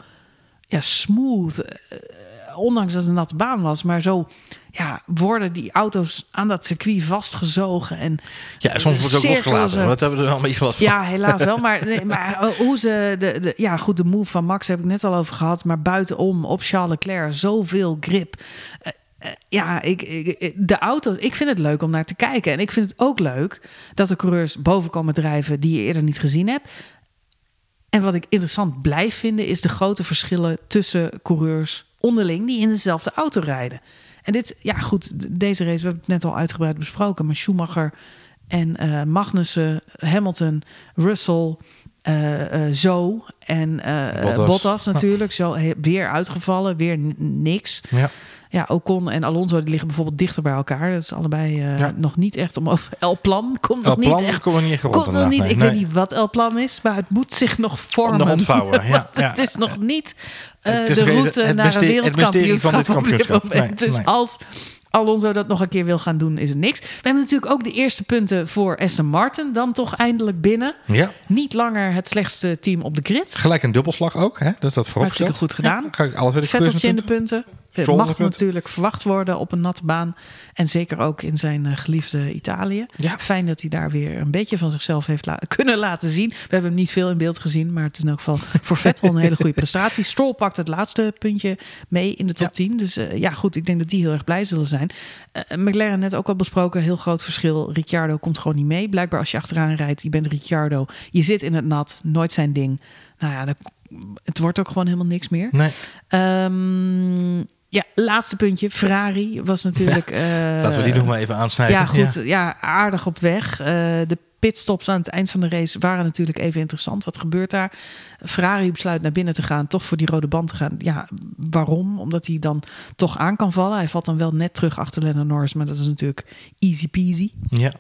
ja, smooth. Eh, ondanks dat het een natte baan was, maar zo ja, worden die auto's aan dat circuit vastgezogen. En ja, soms wordt het ook losgelaten. Maar dat hebben we er wel een beetje wat van. Ja, helaas wel. Maar, nee, maar hoe ze... De, de, ja, goed, de move van Max heb ik net al over gehad. Maar buitenom op Charles Leclerc zoveel grip. Uh, ja, ik, ik, de auto's. Ik vind het leuk om naar te kijken. En ik vind het ook leuk dat de coureurs boven komen drijven die je eerder niet gezien hebt. En wat ik interessant blijf vinden, is de grote verschillen tussen coureurs onderling die in dezelfde auto rijden. En dit, ja goed, deze race, we hebben het net al uitgebreid besproken, maar Schumacher en uh, Magnussen, Hamilton, Russell, Zo en Bottas. Bottas. natuurlijk. Zo weer uitgevallen, weer niks. Ja ja, Ocon en Alonso die liggen bijvoorbeeld dichter bij elkaar. Dat is allebei uh, nog niet echt om over. El Plan komt nog niet echt. Komt niet komt nog niet. Nee, ik weet niet wat El Plan is, maar het moet zich nog vormen. Nog ontvouwen. Ja, het is nog niet uh, de route het naar een wereldkampioenschap van dit moment. dus als Alonso dat nog een keer wil gaan doen, is het niks. We hebben natuurlijk ook de eerste punten voor Aston Martin dan toch eindelijk binnen. Ja. Niet langer het slechtste team op de grid. Gelijk een dubbelslag ook, hè? Dat dat voorop Hartstikke goed gedaan. Ja, ga ik alles in de punten. Het mag natuurlijk verwacht worden op een natte baan. En zeker ook in zijn eh, geliefde Italië. Fijn dat hij daar weer een beetje van zichzelf heeft kunnen laten zien. We hebben hem niet veel in beeld gezien. Maar het is in elk geval voor Vettel een hele goede prestatie. Stroll pakt het laatste puntje mee in de top 10. Dus uh, ja, goed. Ik denk dat die heel erg blij zullen zijn. Uh, McLaren net ook al besproken. Heel groot verschil. Ricciardo komt gewoon niet mee. Blijkbaar als je achteraan rijdt. Je bent Ricciardo. Je zit in het nat. Nooit zijn ding. Nou ja, het wordt ook gewoon helemaal niks meer. Nee. Um, Ja, laatste puntje. Ferrari was natuurlijk... eh, Laten we die nog maar even aansnijden. Ja, goed. Ja. aardig op weg. Eh, de pitstops aan het eind van de race waren natuurlijk even interessant. Wat gebeurt daar? Ferrari besluit naar binnen te gaan, toch voor die rode band te gaan. Ja, waarom? Omdat hij dan toch aan kan vallen. Hij valt dan wel net terug achter Lennon Norris, maar dat is natuurlijk easy peasy. Ja.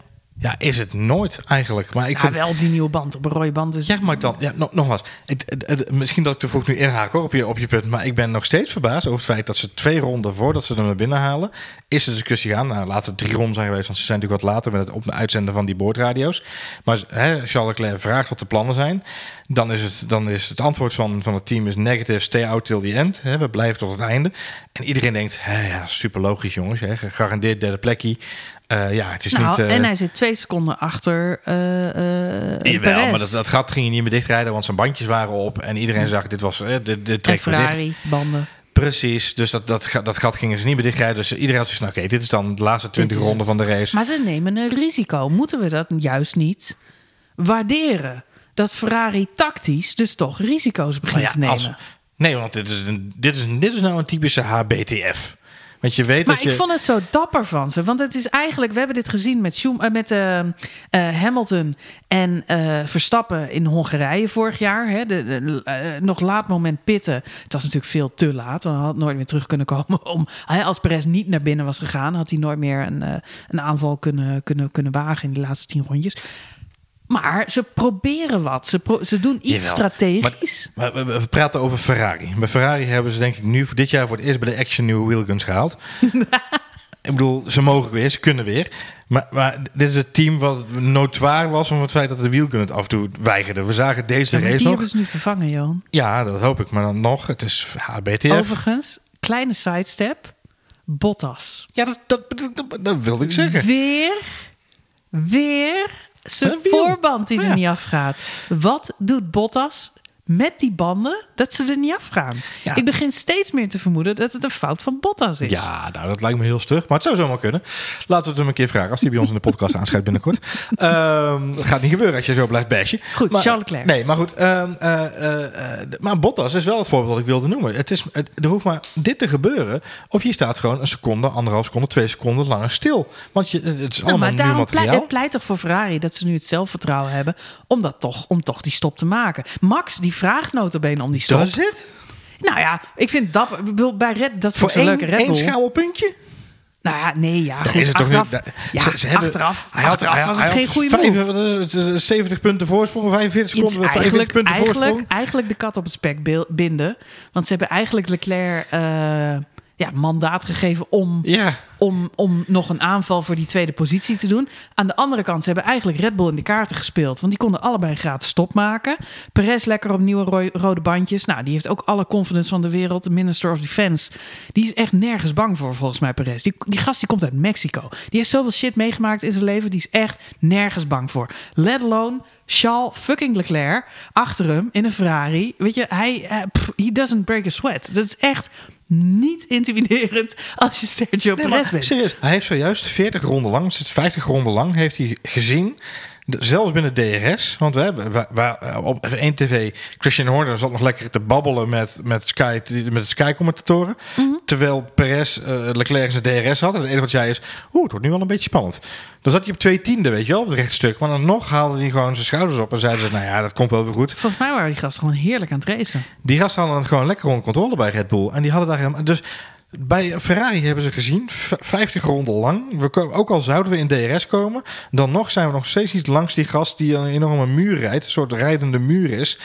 Ja, is het nooit eigenlijk. Maar ik Ja, vind, wel die nieuwe band, op een rode band. Dus Zeg maar dan, ja, nog, nogmaals. Het, het- het- misschien dat ik te vroeg nu inhaak hoor, op, je, op je punt. Maar ik ben nog steeds verbaasd over het feit dat ze twee ronden voordat ze hem naar binnen halen. Is de discussie gaan. Nou, laten het drie ronden zijn geweest, want ze zijn natuurlijk wat later met het op uitzenden van die boordradio's. Maar hè, Charles Leclerc vraagt wat de plannen zijn. Dan is het, dan is het antwoord van, van het team is negative, stay out till the end. Hè, we blijven tot het einde. En iedereen denkt, hè, ja, super logisch jongens. Hè, gegarandeerd derde plekje. Eh, ja, het is nou, niet... eh, en hij zit twee seconden achter eh Jawel, maar dat, dat gat ging je niet meer dichtrijden, want zijn bandjes waren op. En iedereen zag, dit was, dicht. Ferrari, banden. Precies, dus dat, dat, dat gat gingen ze niet meer dichtrijden. Dus iedereen had zoiets van, oké, dit is dan de laatste 20 is ronden van de race. Maar ze nemen een risico. Moeten we dat juist niet waarderen? Dat Ferrari tactisch dus toch risico's begint Nou te nemen. als- nee, want dit is, een, dit, is, dit is nou een typische HBTF. Want je weet Maar dat je... ik vond het zo dapper van ze. Want het is eigenlijk, we hebben dit gezien met, Schum- eh, met eh, eh, Hamilton en eh, Verstappen in Hongarije vorig jaar. Hè, de, de, nog laat moment pitten. Het was natuurlijk veel te laat. Want hij had nooit meer terug kunnen komen. Om, als Perez niet naar binnen was gegaan, had hij nooit meer een, een aanval kunnen, kunnen, kunnen wagen in de laatste tien rondjes. Maar ze proberen wat. Ze, pro- ze doen iets Jawel. strategisch. Maar we, praten over Ferrari. Bij Ferrari hebben ze denk ik nu voor dit jaar voor het eerst bij de Action nieuwe wheelguns gehaald. ik bedoel, ze mogen weer, ze kunnen weer. Maar, maar dit is het team wat notoir was om het feit dat de wheelgun het af en toe weigerde. We zagen deze Ja, race die nog. hebben ze nu vervangen, Johan. Ja, dat hoop ik. Maar dan nog, het is HBTF. Overigens, kleine sidestep. Bottas. Ja, dat, dat, dat, dat- dat wilde ik zeggen. Weer, weer zijn voorband die er Ja. niet afgaat. Wat doet Bottas met die banden dat ze er niet afgaan? Ja. Ik begin steeds meer te vermoeden dat het een fout van Bottas is. Ja, nou, dat lijkt me heel stug. Maar het zou zomaar kunnen. Laten we het hem een keer vragen als hij bij ons in de podcast aanschrijft binnenkort. Dat gaat niet gebeuren als je zo blijft bashen. Goed, Maar- Charles Leclerc. Nee, maar goed. ehm, eh, eh, eh, maar Bottas is wel het voorbeeld dat ik wilde noemen. Het is, het, er hoeft maar dit te gebeuren. Of je staat gewoon een seconde, anderhalf seconde, twee seconden langer stil. Want je, het is Nou, allemaal maar nieuw daarom pleit, materiaal. het pleit toch voor Ferrari dat ze nu het zelfvertrouwen hebben om, dat toch, om toch die stop te maken. Max die vraagt notabene om die stop. Dat is het? Nou ja, ik vind dat bij Red dat Voor voor een leuke één, Red één Bull. schamelpuntje? Nou ja, nee, ja, goed, is het toch achteraf, niet- daar- ja, ze- ze hebben- achteraf, Hij had, achteraf hij- was hij het geen goede move. wat is het, eh, 70 punten voorsprong, 45 Iets seconden, 45 eigenlijk, punten eigenlijk, voorsprong. eigenlijk de kat op het spek binden. Want ze hebben eigenlijk Leclerc eh, ja, mandaat gegeven om, Ja, om, om nog een aanval voor die tweede positie te doen. Aan de andere kant, ze hebben eigenlijk Red Bull in de kaarten gespeeld. Want die konden allebei gratis stop maken. Perez lekker op nieuwe ro- rode bandjes. Nou, die heeft ook alle confidence van de wereld. De Minister of Defense. Die is echt nergens bang voor, volgens mij, Perez. Die, die gast die komt uit Mexico. Die heeft zoveel shit meegemaakt in zijn leven. Die is echt nergens bang voor. Let alone Charles fucking Leclerc achter hem in een Ferrari. Weet je, hij, eh, pff, he doesn't break a sweat. Dat is echt niet intimiderend als je Sergio Nee, Perez bent. serieus, hij heeft zojuist 40 ronden lang, zit 50 ronden lang, heeft hij gezien. Zelfs binnen DRS, want we hebben op één tv, Christian Horner zat nog lekker te babbelen met, met Sky, met de Sky-commentatoren. Mhm. Terwijl Perez uh, Leclerc zijn DRS had. En het enige wat zei is, oeh, het wordt nu wel een beetje spannend. Dan zat hij op twee tiende, weet je wel, op het rechtstuk. Maar dan nog haalde hij gewoon zijn schouders op en zeiden ze, nou ja, dat komt wel weer goed. Volgens mij waren die gasten gewoon heerlijk aan het racen. Die gasten hadden het gewoon lekker onder controle bij Red Bull. En die hadden daar helemaal... Dus bij Ferrari hebben ze gezien, v- 50 ronden lang. We ook al zouden we in DRS komen, dan nog zijn we nog steeds niet langs die gast die een enorme muur rijdt. Een soort rijdende muur is.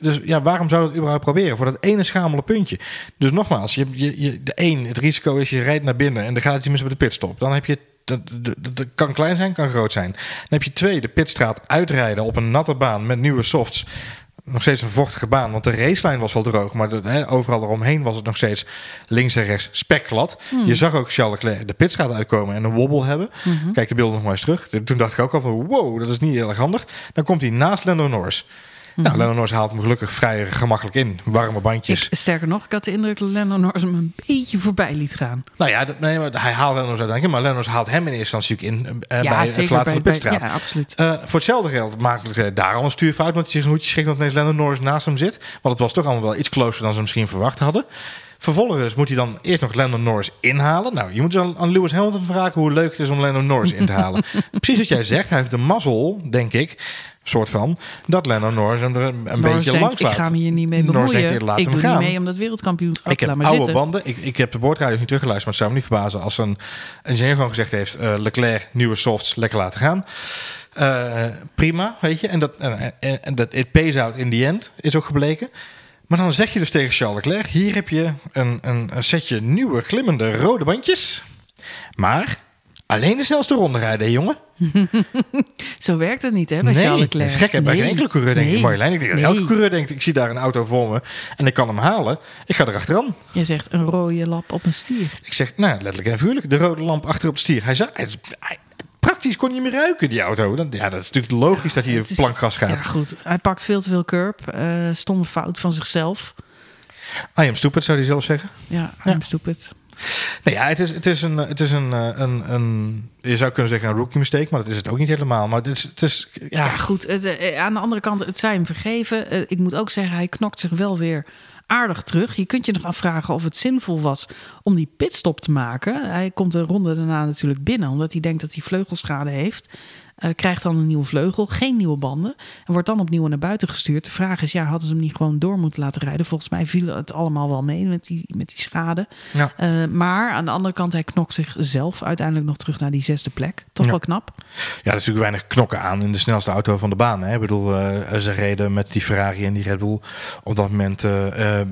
Dus ja, waarom zou dat überhaupt proberen? Voor dat ene schamele puntje. Dus nogmaals, je, je, de één, het risico is je rijdt naar binnen en dan gaat het mis met de pitstop. Dan heb je dat, dat kan klein zijn, kan groot zijn. Dan heb je twee, de pitstraat uitrijden op een natte baan met nieuwe softs nog steeds een vochtige baan. Want de racelijn was wel droog. Maar de, hè, overal eromheen was het nog steeds links en rechts spekglad. Hmm. Je zag ook Charles Leclerc de pitstraat uitkomen en een wobbel hebben. Mhm. Kijk de beelden nog maar eens terug. Toen dacht ik ook al van wow, dat is niet heel erg handig. Dan komt hij naast Lando Norris. Mhm. Nou, Lando Norris haalt hem gelukkig vrij gemakkelijk in. Warme bandjes. Ik, sterker nog, ik had de indruk dat Lennon Norris hem een beetje voorbij liet gaan. Nou ja, dat, nee, maar hij haalt Norris uiteindelijk in. Maar Norris haalt hem in eerste instantie in eh, bij het verlaten van de pitstraat. ja, absoluut. Eh, voor hetzelfde geld maakte Leclerc daar al een stuurfout. Want hij zich een hoedje schrikt dat ineens Lennon Norris naast hem zit. Want het was toch allemaal wel iets closer dan ze misschien verwacht hadden. Vervolgens moet hij dan eerst nog Lando Norris inhalen. Nou, je moet dus aan, Lewis Hamilton vragen hoe leuk het is om Lando Norris in te halen. Precies wat jij zegt. Hij heeft de mazzel, denk ik, soort van, dat Lando Norris hem er een, Norris beetje denkt, langs ik laat. ga me hier niet mee Norris bemoeien. denkt, laat ik hem doe gaan. niet mee om dat wereldkampioenschap. Ik heb Laat maar oude zitten. banden. Ik, ik heb de boordradio niet teruggeluisterd, maar het zou me niet verbazen als een ingenieur gewoon gezegd heeft: eh, Leclerc, nieuwe softs, lekker laten gaan. Eh, prima, weet je. En dat, en, en dat it pays out in the end is ook gebleken. Maar dan zeg je dus tegen Charles Leclerc: hier heb je een, een, een setje nieuwe glimmende rode bandjes. Maar alleen de snelste ronde rijden, jongen. Zo werkt het niet, hè, bij nee, Charles Leclerc. dat is gek. hè. Bij Nee. geen enkele coureur denk ik. Marjolein. Ik denk dat elke coureur denkt, ik zie daar een auto voor me en ik kan hem halen. Ik ga erachteraan. Je zegt een rode lap op een stier. Ik zeg, nou, letterlijk en figuurlijk, de rode lamp achter op de stier. Hij zei, praktisch kon je hem ruiken, die auto. Dan, ja, dat is natuurlijk logisch dat hij is- plankgas gaat. Ja, goed. Hij pakt veel te veel curb. eh stomme fout van zichzelf. I am stupid, zou hij zelf zeggen. Ja, Ja. I'm stupid. Nee, ja, het is, het is, een, het is een, eh, een, een, je zou kunnen zeggen een rookie mistake, maar dat is het ook niet helemaal. Maar het is, het is ja, goed. Eh, aan de andere kant, het zij hem vergeven. Eh, ik moet ook zeggen, hij knokt zich wel weer aardig terug. Je kunt je nog afvragen of het zinvol was om die pitstop te maken. Hij komt de ronde daarna natuurlijk binnen, omdat hij denkt dat hij vleugelschade heeft. Eh, krijgt dan een nieuwe vleugel, geen nieuwe banden. En wordt dan opnieuw naar buiten gestuurd. De vraag is, ja, hadden ze hem niet gewoon door moeten laten rijden? Volgens mij viel het allemaal wel mee met die, met die schade. ja. Eh, maar aan de andere kant, hij knokt zichzelf uiteindelijk nog terug naar die zesde plek. Toch Ja. wel knap. ja, er is natuurlijk weinig knokken aan in de snelste auto van de baan. Hè? Ik bedoel, eh, ze reden met die Ferrari en die Red Bull op dat moment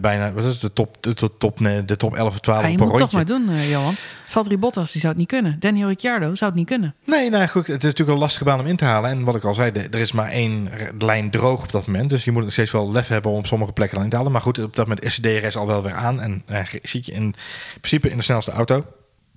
bijna, wat is het, de top, de, de top, de top 11 of 12 Ja, je op een moet het toch maar doen, Johan. Valtteri Bottas die zou het niet kunnen. Daniel Ricciardo zou het niet kunnen. Nee, nou goed, het is natuurlijk een lastige baan om in te halen. En wat ik al zei, er is maar één lijn droog op dat moment. Dus je moet nog steeds wel lef hebben om op sommige plekken dan in te halen. Maar goed, op dat moment is de DRS al wel weer aan. En eh, zit je in principe in de snelste auto.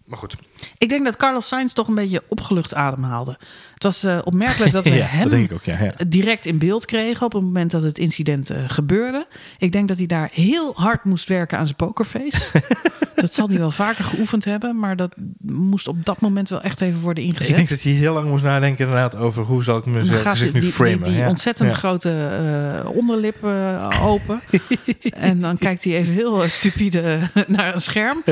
Maar goed, Ik denk dat Carlos Sainz toch een beetje opgelucht ademhaalde. Het was eh, opmerkelijk dat we ja, hem dat ook. Ja, ja. direct in beeld kregen op het moment dat het incident eh, gebeurde. Ik denk dat hij daar heel hard moest werken aan zijn pokerface. dat zal hij wel vaker geoefend hebben, maar dat moest op dat moment wel echt even worden ingezet. Ik denk dat hij heel lang moest nadenken inderdaad over hoe zal ik mezelf nu die, framen. die, die ontzettend grote eh, onderlip open. en dan kijkt hij even heel stupide naar een scherm.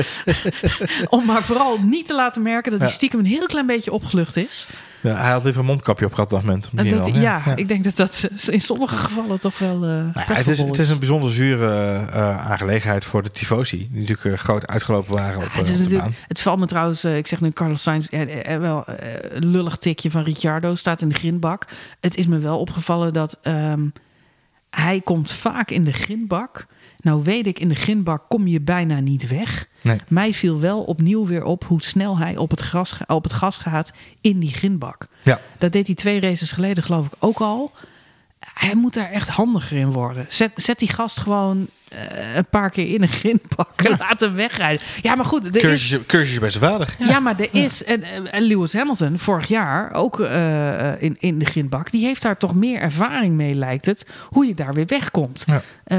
Om maar vooral niet te laten merken dat hij stiekem een heel klein beetje opgelucht is. Ja, hij had even een mondkapje op gehad op dat moment. Dat, ja, ik denk dat dat in sommige gevallen toch wel. eh Nou ja, het, is, het is een bijzonder zure eh, aangelegenheid voor de tifosi. Die natuurlijk eh, groot uitgelopen waren op, het is natuurlijk. Het valt me trouwens, ik zeg nu Carlos Sainz, wel een lullig tikje van Ricciardo staat in de grindbak. Het is me wel opgevallen dat ehm, hij komt vaak in de grindbak. Nou weet ik, in de grindbak kom je bijna niet weg. Nee. Mij viel wel opnieuw weer op hoe snel hij op het, gras, op het gas gaat in die grindbak. Ja. Dat deed hij twee races geleden geloof ik ook al. Hij moet daar echt handiger in worden. Zet, zet die gast gewoon eh, een paar keer in een grindbak en laat hem wegrijden. Ja, maar goed, er is, Cursusje, cursusje bij zijn vader. ja, maar er is. En, en Lewis Hamilton, vorig jaar ook eh, in, in de grindbak, die heeft daar toch meer ervaring mee, lijkt het. Hoe je daar weer wegkomt. Ja. Eh,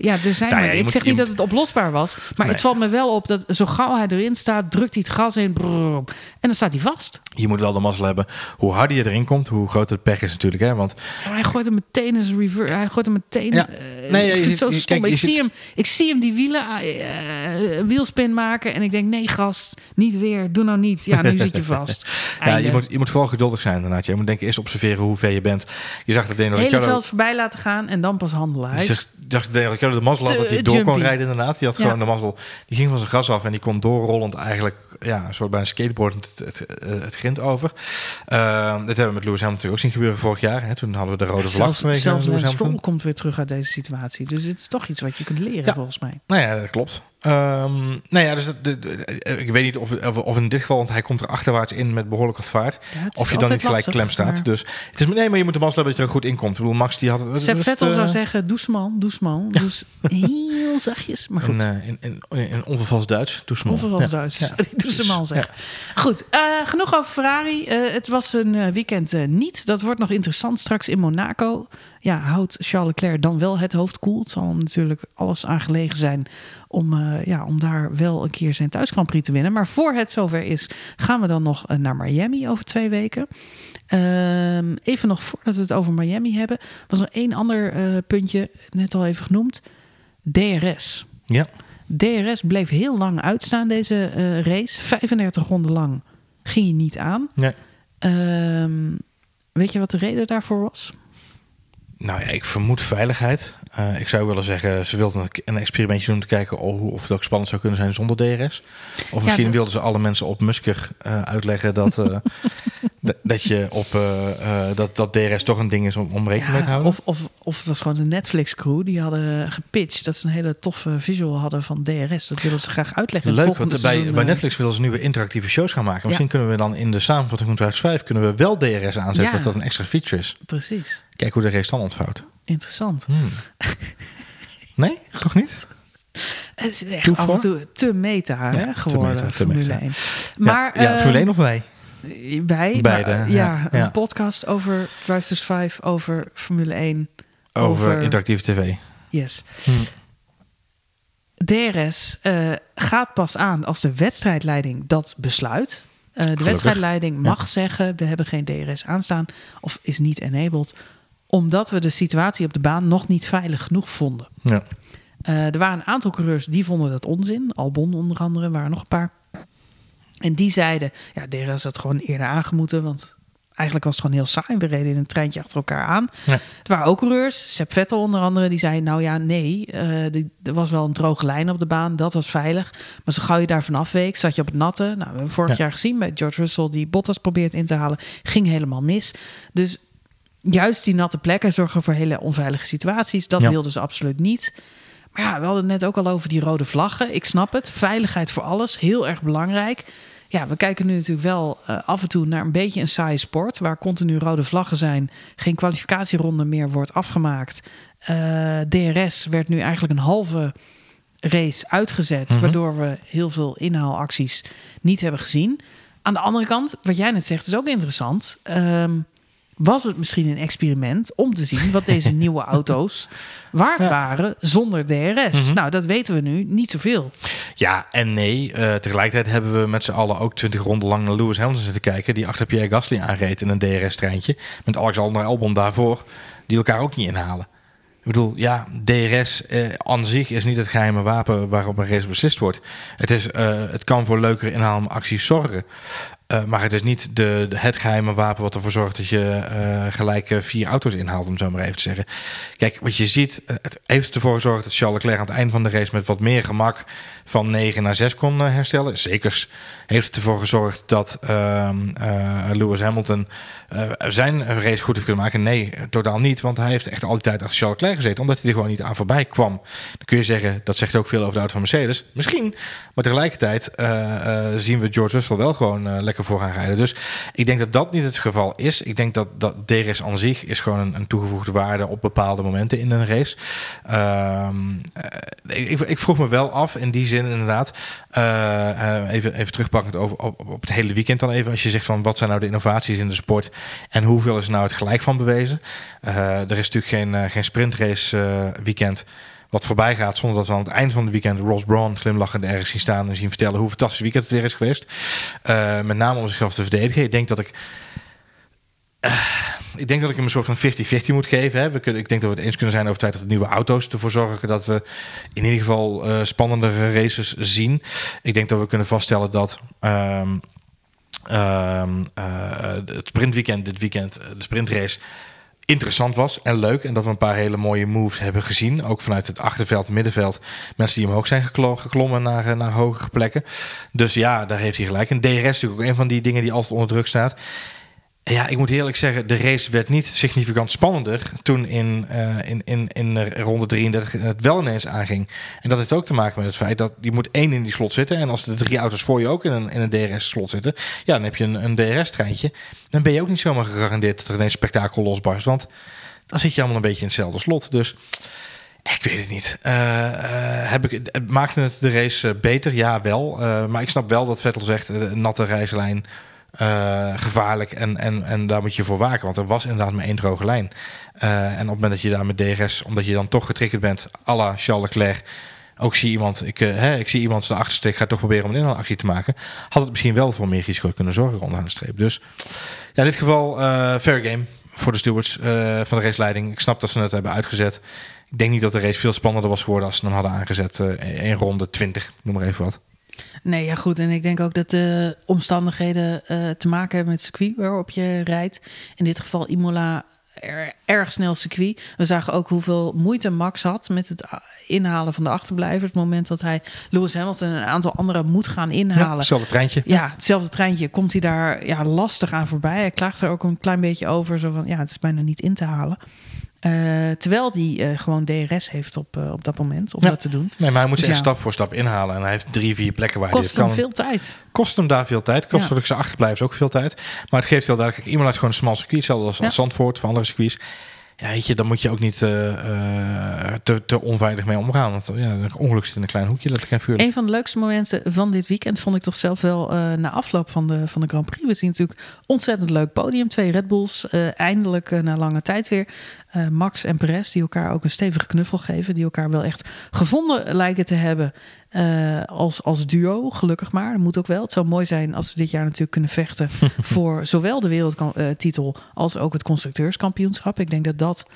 ja, er zijn Nou ja, maar- je ik moet- zeg niet dat het oplosbaar was, maar Nee. het valt me wel op dat zo gauw hij erin staat, drukt hij het gas in brrr, en dan staat hij vast. Je moet wel de mazzel hebben. Hoe harder je erin komt, hoe groter het pech is natuurlijk. Hè? Want Ja, maar hij gooit hem meteen in zijn reverse. Hij gooit hem meteen. Ja. Nee, ja, ik je vind het ziet- zo je- stom. kijk, je ik, zie hem, ik zie hem die wielen, eh, eh, wielspin maken. En ik denk, nee, gast, niet weer. Doe nou niet. Ja, nu zit je vast. ja, je, moet, je moet vooral geduldig zijn inderdaad. Je moet denken eerst observeren hoe ver je bent. Je zag dat Daniel hele Ricciardo... veld voorbij laten gaan en dan pas handelen. Hij Is- zag, zag dat de mazzel had dat hij door kon rijden inderdaad. Die had Ja. gewoon de mazzel. Die ging van zijn gas af en die kon doorrollend eigenlijk... Ja, een soort bij een skateboard het, het, het, het grind over. Ehm dit hebben we met Lewis Hamilton ook zien gebeuren vorig jaar. Hè? Toen hadden we de rode vlag zelfs zelfs Lewis Hamilton. Komt weer terug uit deze situatie. Dus het is toch iets wat je kunt leren, Ja. volgens mij. Nou ja, dat klopt. Ehm nou ja, dus dat- de, de- ik weet niet of, of, of in dit geval, want hij komt er achterwaarts in met behoorlijk wat vaart. Ja, Of je dan niet gelijk lastig, klem staat. maar- Dus het is, nee, maar je moet de mazzel hebben dat je er goed in komt. Ik bedoel, Max die had was Vettel zou eh, zeggen, doesman, doesman. Dus heel zachtjes, maar goed. In, eh, in, in, in onvervals Duits. Doe smal. Onvervals Ja. Duits. Ja. Zeggen. Goed, eh, genoeg over Ferrari. Het was een weekend niet. Dat wordt nog interessant straks in Monaco. Ja, houdt Charles Leclerc dan wel het hoofd koel? Het zal hem natuurlijk alles aangelegen zijn om, eh, ja, om daar wel een keer zijn thuis Grand Prix te winnen. Maar voor het zover is, gaan we dan nog eh, naar Miami over twee weken. Ehm, even nog voordat we het over Miami hebben, was er één ander eh, puntje, net al even genoemd. DRS. Ja. DRS bleef heel lang uitstaan, deze race. 35 ronden lang ging hij niet aan. Nee. Ehm, weet je wat de reden daarvoor was? Nou ja, ik vermoed veiligheid. Uh, ik zou willen zeggen, ze wilden een experimentje doen om te kijken of, of het ook spannend zou kunnen zijn zonder DRS. Of misschien ja, wilden ze alle mensen op Musker uh, uitleggen dat, uh, dat je op dat, dat DRS toch een ding is om, om rekening ja, mee te houden. Of, of, of het was gewoon de Netflix crew die hadden gepitcht dat ze een hele toffe visual hadden van DRS. Dat wilden ze graag uitleggen. Leuk, want bij, bij Netflix willen ze nieuwe interactieve shows gaan maken. Misschien ja. kunnen we dan in de samenvatting van 2005 kunnen we wel DRS aanzetten, dat dat een extra feature is. Precies. Kijk hoe de race dan ontvouwt. Interessant. Hmm. Nee, toch niet? Het is echt af en toe te meta hè, geworden, te meta, te Formule meta. 1. Maar, ja, ja, uh, Formule 1 of wij? Wij, Beide. Maar, ja, een podcast over Drive to 5, over Formule 1. Over, over interactieve tv. Yes. Hmm. DRS uh, gaat pas aan als de wedstrijdleiding dat besluit. Uh, de wedstrijdleiding mag zeggen: we hebben geen DRS aanstaan of is niet enabled, omdat we de situatie op de baan nog niet veilig genoeg vonden. Ja. Uh, er waren een aantal coureurs die vonden dat onzin. Albon onder andere, waren nog een paar. En die zeiden, ja, DRS had gewoon eerder aangemoeten, want eigenlijk was het gewoon heel saai. We reden in een treintje achter elkaar aan. Ja. Er waren ook coureurs, Sepp Vettel onder andere, die zei, nou ja, nee, uh, die, er was wel een droge lijn op de baan, dat was veilig. Maar zo gauw je daar vanaf week, zat je op het natte. Nou, we hebben vorig ja. jaar gezien bij George Russell, die Bottas probeert in te halen, ging helemaal mis. Dus juist die natte plekken zorgen voor hele onveilige situaties. Dat ja. wilden ze absoluut niet. Maar ja, we hadden het net ook al over die rode vlaggen. Ik snap het. Veiligheid voor alles. Heel erg belangrijk. Ja, we kijken nu natuurlijk wel uh, af en toe naar een beetje een saaie sport. Waar continu rode vlaggen zijn. Geen kwalificatieronde meer wordt afgemaakt. Uh, DRS werd nu eigenlijk een halve race uitgezet. Mm -hmm. Waardoor we heel veel inhaalacties niet hebben gezien. Aan de andere kant, wat jij net zegt, is ook interessant. Um, was het misschien een experiment om te zien wat deze nieuwe auto's waard ja. waren zonder DRS. Mm -hmm. Nou, dat weten we nu niet zoveel. Ja en nee. Uh, tegelijkertijd hebben we met z'n allen ook 20 ronden lang naar Lewis Hamilton zitten kijken, die achter Pierre Gasly aanreed in een DRS-treintje. Met Alexander Albon daarvoor, die elkaar ook niet inhalen. Ik bedoel, ja, DRS eh, aan zich is niet het geheime wapen waarop een race beslist wordt. Het, is, uh, het kan voor leukere inhaalacties zorgen. Uh, maar het is niet de, het geheime wapen wat ervoor zorgt dat je uh, gelijk uh, vier auto's inhaalt, om zo maar even te zeggen. Kijk, wat je ziet, het heeft ervoor gezorgd dat Charles Leclerc aan het eind van de race met wat meer gemak van 9 naar 6 kon herstellen. Zekers heeft het ervoor gezorgd dat ehm, Lewis Hamilton zijn race goed heeft kunnen maken. Nee, totaal niet, want hij heeft echt al die tijd achter Charles Leclerc gezeten, omdat hij er gewoon niet aan voorbij kwam. Dan kun je zeggen, dat zegt ook veel over de auto van Mercedes. Misschien, maar tegelijkertijd zien we George Russell wel gewoon lekker voor gaan rijden. Dus ik denk dat dat niet het geval is. Ik denk dat, dat DRS aan zich is gewoon een, een toegevoegde waarde op bepaalde momenten in een race. Um, ik, ik, vroeg me wel af in die zin inderdaad. Uh, uh, even, even terugpakkend over, op, het hele weekend dan even. Als je zegt van wat zijn nou de innovaties in de sport en hoeveel is nou het gelijk van bewezen. Uh, er is natuurlijk geen, geen sprintrace weekend wat voorbij gaat zonder dat we aan het eind van het weekend Ross Braun glimlachend ergens zien staan en zien vertellen hoe fantastisch weekend het weer is geweest. Met name om zichzelf te verdedigen. Ik denk dat ik. Uh, ik denk dat ik hem een soort van 50-50 moet geven. Hè. We kunnen, ik denk dat we het eens kunnen zijn over feit dat de nieuwe auto's ervoor zorgen dat we in ieder geval uh, spannendere races zien. Ik denk dat we kunnen vaststellen dat. Um, um, het sprintweekend, dit weekend, de sprintrace interessant was en leuk. En dat we een paar hele mooie moves hebben gezien. Ook vanuit het achterveld, middenveld. Mensen die omhoog zijn geklommen naar, naar hogere plekken. Dus ja, daar heeft hij gelijk. En DRS is natuurlijk ook een van die dingen die altijd onder druk staat. Ja, ik moet eerlijk zeggen, de race werd niet significant spannender toen in, uh, in, in, in ronde 33 het wel ineens aanging. En dat heeft ook te maken met het feit dat je moet één in die slot zitten. En als de drie auto's voor je ook in een, in een DRS-slot zitten, ja, dan heb je een, een DRS-treintje. Dan ben je ook niet zomaar gegarandeerd dat er ineens spektakel losbarst. Want dan zit je allemaal een beetje in hetzelfde slot. Dus ik weet het niet. Uh, heb ik, maakte het de race beter? Ja, wel. Maar ik snap wel dat Vettel zegt, natte reislijn... Uh, gevaarlijk en, en, en daar moet je voor waken. Want er was inderdaad maar één droge lijn. Uh, en op het moment dat je daar met DRS, omdat je dan toch getriggerd bent, à la Charles Leclerc, ook zie iemand, ik, uh, hè, ik zie iemand de achterste, ik ga toch proberen om een inhaalactie te maken, had het misschien wel voor meer risico kunnen zorgen onderaan de streep. Dus ja, in dit geval fair game voor de stewards van de raceleiding. Ik snap dat ze het hebben uitgezet. ik denk niet dat de race veel spannender was geworden als ze hem hadden aangezet in ronde 20, noem maar even wat. Nee, ja goed. En ik denk ook dat de omstandigheden uh, te maken hebben met het circuit waarop je rijdt. In dit geval Imola er, erg snel circuit. We zagen ook hoeveel moeite Max had met het inhalen van de achterblijver. Het moment dat hij Lewis Hamilton en een aantal anderen moet gaan inhalen. Ja, hetzelfde treintje. Ja, hetzelfde treintje. Komt hij daar ja, lastig aan voorbij. Hij klaagt er ook een klein beetje over. Zo van, ja, het is bijna niet in te halen. Uh, terwijl hij uh, gewoon DRS heeft op, uh, op dat moment om ja. dat te doen. Nee, maar hij moet dus zich ja. stap voor stap inhalen. En hij heeft drie, vier plekken waar kost hij Kost hem veel tijd. Kost hem daar veel tijd. Kost ja. zijn achterblijvers ook veel tijd. Maar het geeft heel duidelijk... Iemand uit gewoon een smal circuit. Hetzelfde als, als Zandvoort of andere circuits. Ja, weet je, dan moet je ook niet uh, uh, te, te onveilig mee omgaan. Want ja, een ongeluk zit in een klein hoekje, vuur. Een van de leukste momenten van dit weekend vond ik toch zelf wel uh, na afloop van de, van de Grand Prix. We zien natuurlijk ontzettend leuk podium. Twee Red Bulls, eindelijk na lange tijd weer. Max en Perez, die elkaar ook een stevige knuffel geven. Die elkaar wel echt gevonden lijken te hebben uh, als, als duo, gelukkig maar. Dat moet ook wel. Het zou mooi zijn als ze dit jaar natuurlijk kunnen vechten voor zowel de wereldtitel als ook het constructeurskampioenschap. Ik denk dat dat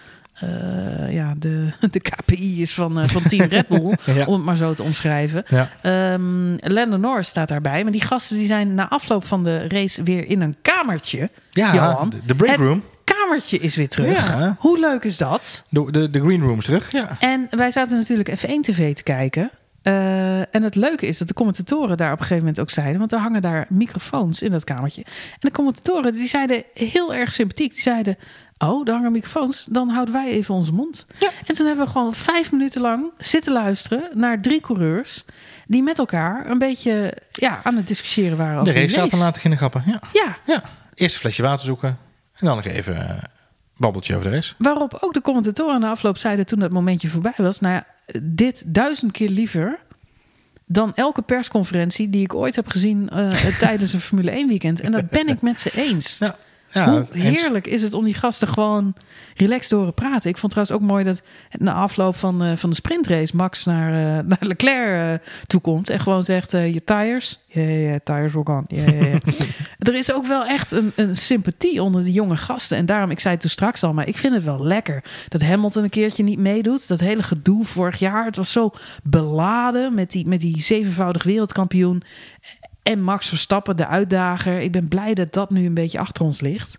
uh, ja, de, de KPI is van, uh, van Team Red Bull, ja. om het maar zo te omschrijven. Ja. Um, Landon Norris staat daarbij. Maar die gasten die zijn na afloop van de race weer in een kamertje. Ja, Johan. de breakroom kamertje is weer terug. Ja. Hoe leuk is dat? De, de, de green room is terug, ja. En wij zaten natuurlijk F1 TV te kijken. Uh, en het leuke is dat de commentatoren daar op een gegeven moment ook zeiden, want er hangen daar microfoons in dat kamertje. En de commentatoren die zeiden heel erg sympathiek, die zeiden, oh, daar hangen microfoons, dan houden wij even onze mond. Ja. En toen hebben we gewoon vijf minuten lang zitten luisteren naar drie coureurs die met elkaar een beetje ja, aan het discussiëren waren. Over de race laten in de grappen. Ja. ja. ja. Eerst een flesje water zoeken en dan nog even uh, babbeltje over de race. Waarop ook de commentatoren na afloop zeiden toen dat momentje voorbij was, nou ja, dit duizend keer liever dan elke persconferentie die ik ooit heb gezien uh, tijdens een Formule 1 weekend. En dat ben ik met ze eens. Ja. Ja, Hoe heerlijk is het om die gasten gewoon relaxed te horen praten. Ik vond trouwens ook mooi dat na afloop van, uh, van de sprintrace Max naar, uh, naar Leclerc toe komt en gewoon zegt: Je tires? Yeah, yeah, tires were gone. Yeah, yeah, er is ook wel echt een, een sympathie onder de jonge gasten. En daarom, ik zei het toen straks al, maar ik vind het wel lekker dat Hamilton een keertje niet meedoet. Dat hele gedoe vorig jaar, het was zo beladen met die, met die zevenvoudig wereldkampioen. En Max Verstappen, de uitdager. Ik ben blij dat dat nu een beetje achter ons ligt.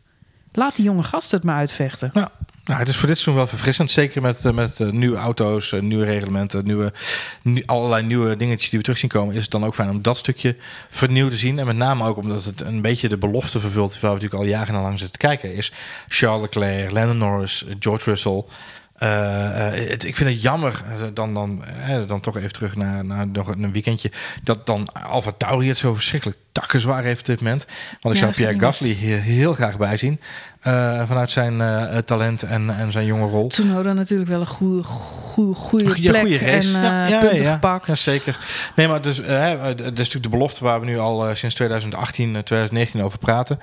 Laat die jonge gasten het maar uitvechten. Ja. Nou, het is voor dit seizoen wel verfrissend. Zeker met, eh, met uh, nieuwe auto's, uh, nieuwe reglementen, nieuwe, nu, allerlei nieuwe dingetjes die we terug zien komen. Is het dan ook fijn om dat stukje vernieuwd te zien. En met name ook omdat het een beetje de belofte vervult. Waar we natuurlijk al jarenlang zitten te kijken. Is Charles Leclerc, Lennon Norris, George Russell. Uh, het, ik vind het jammer, dan, dan, dan toch even terug naar, naar nog een weekendje, dat dan Alfa Tauri het zo verschrikkelijk takkenzwaar heeft op dit moment. Want ik ja, zou Pierre Gasly hier heel graag bij zien. Uh, vanuit zijn uh, talent en, en zijn jonge rol. Tsunoda natuurlijk wel een goede, goede, goede plek ja, race. en uh, ja, ja, punten ja, gepakt. Ja, zeker. Nee, maar dus, het is natuurlijk de belofte waar we nu al sinds 2018, 2019 over praten.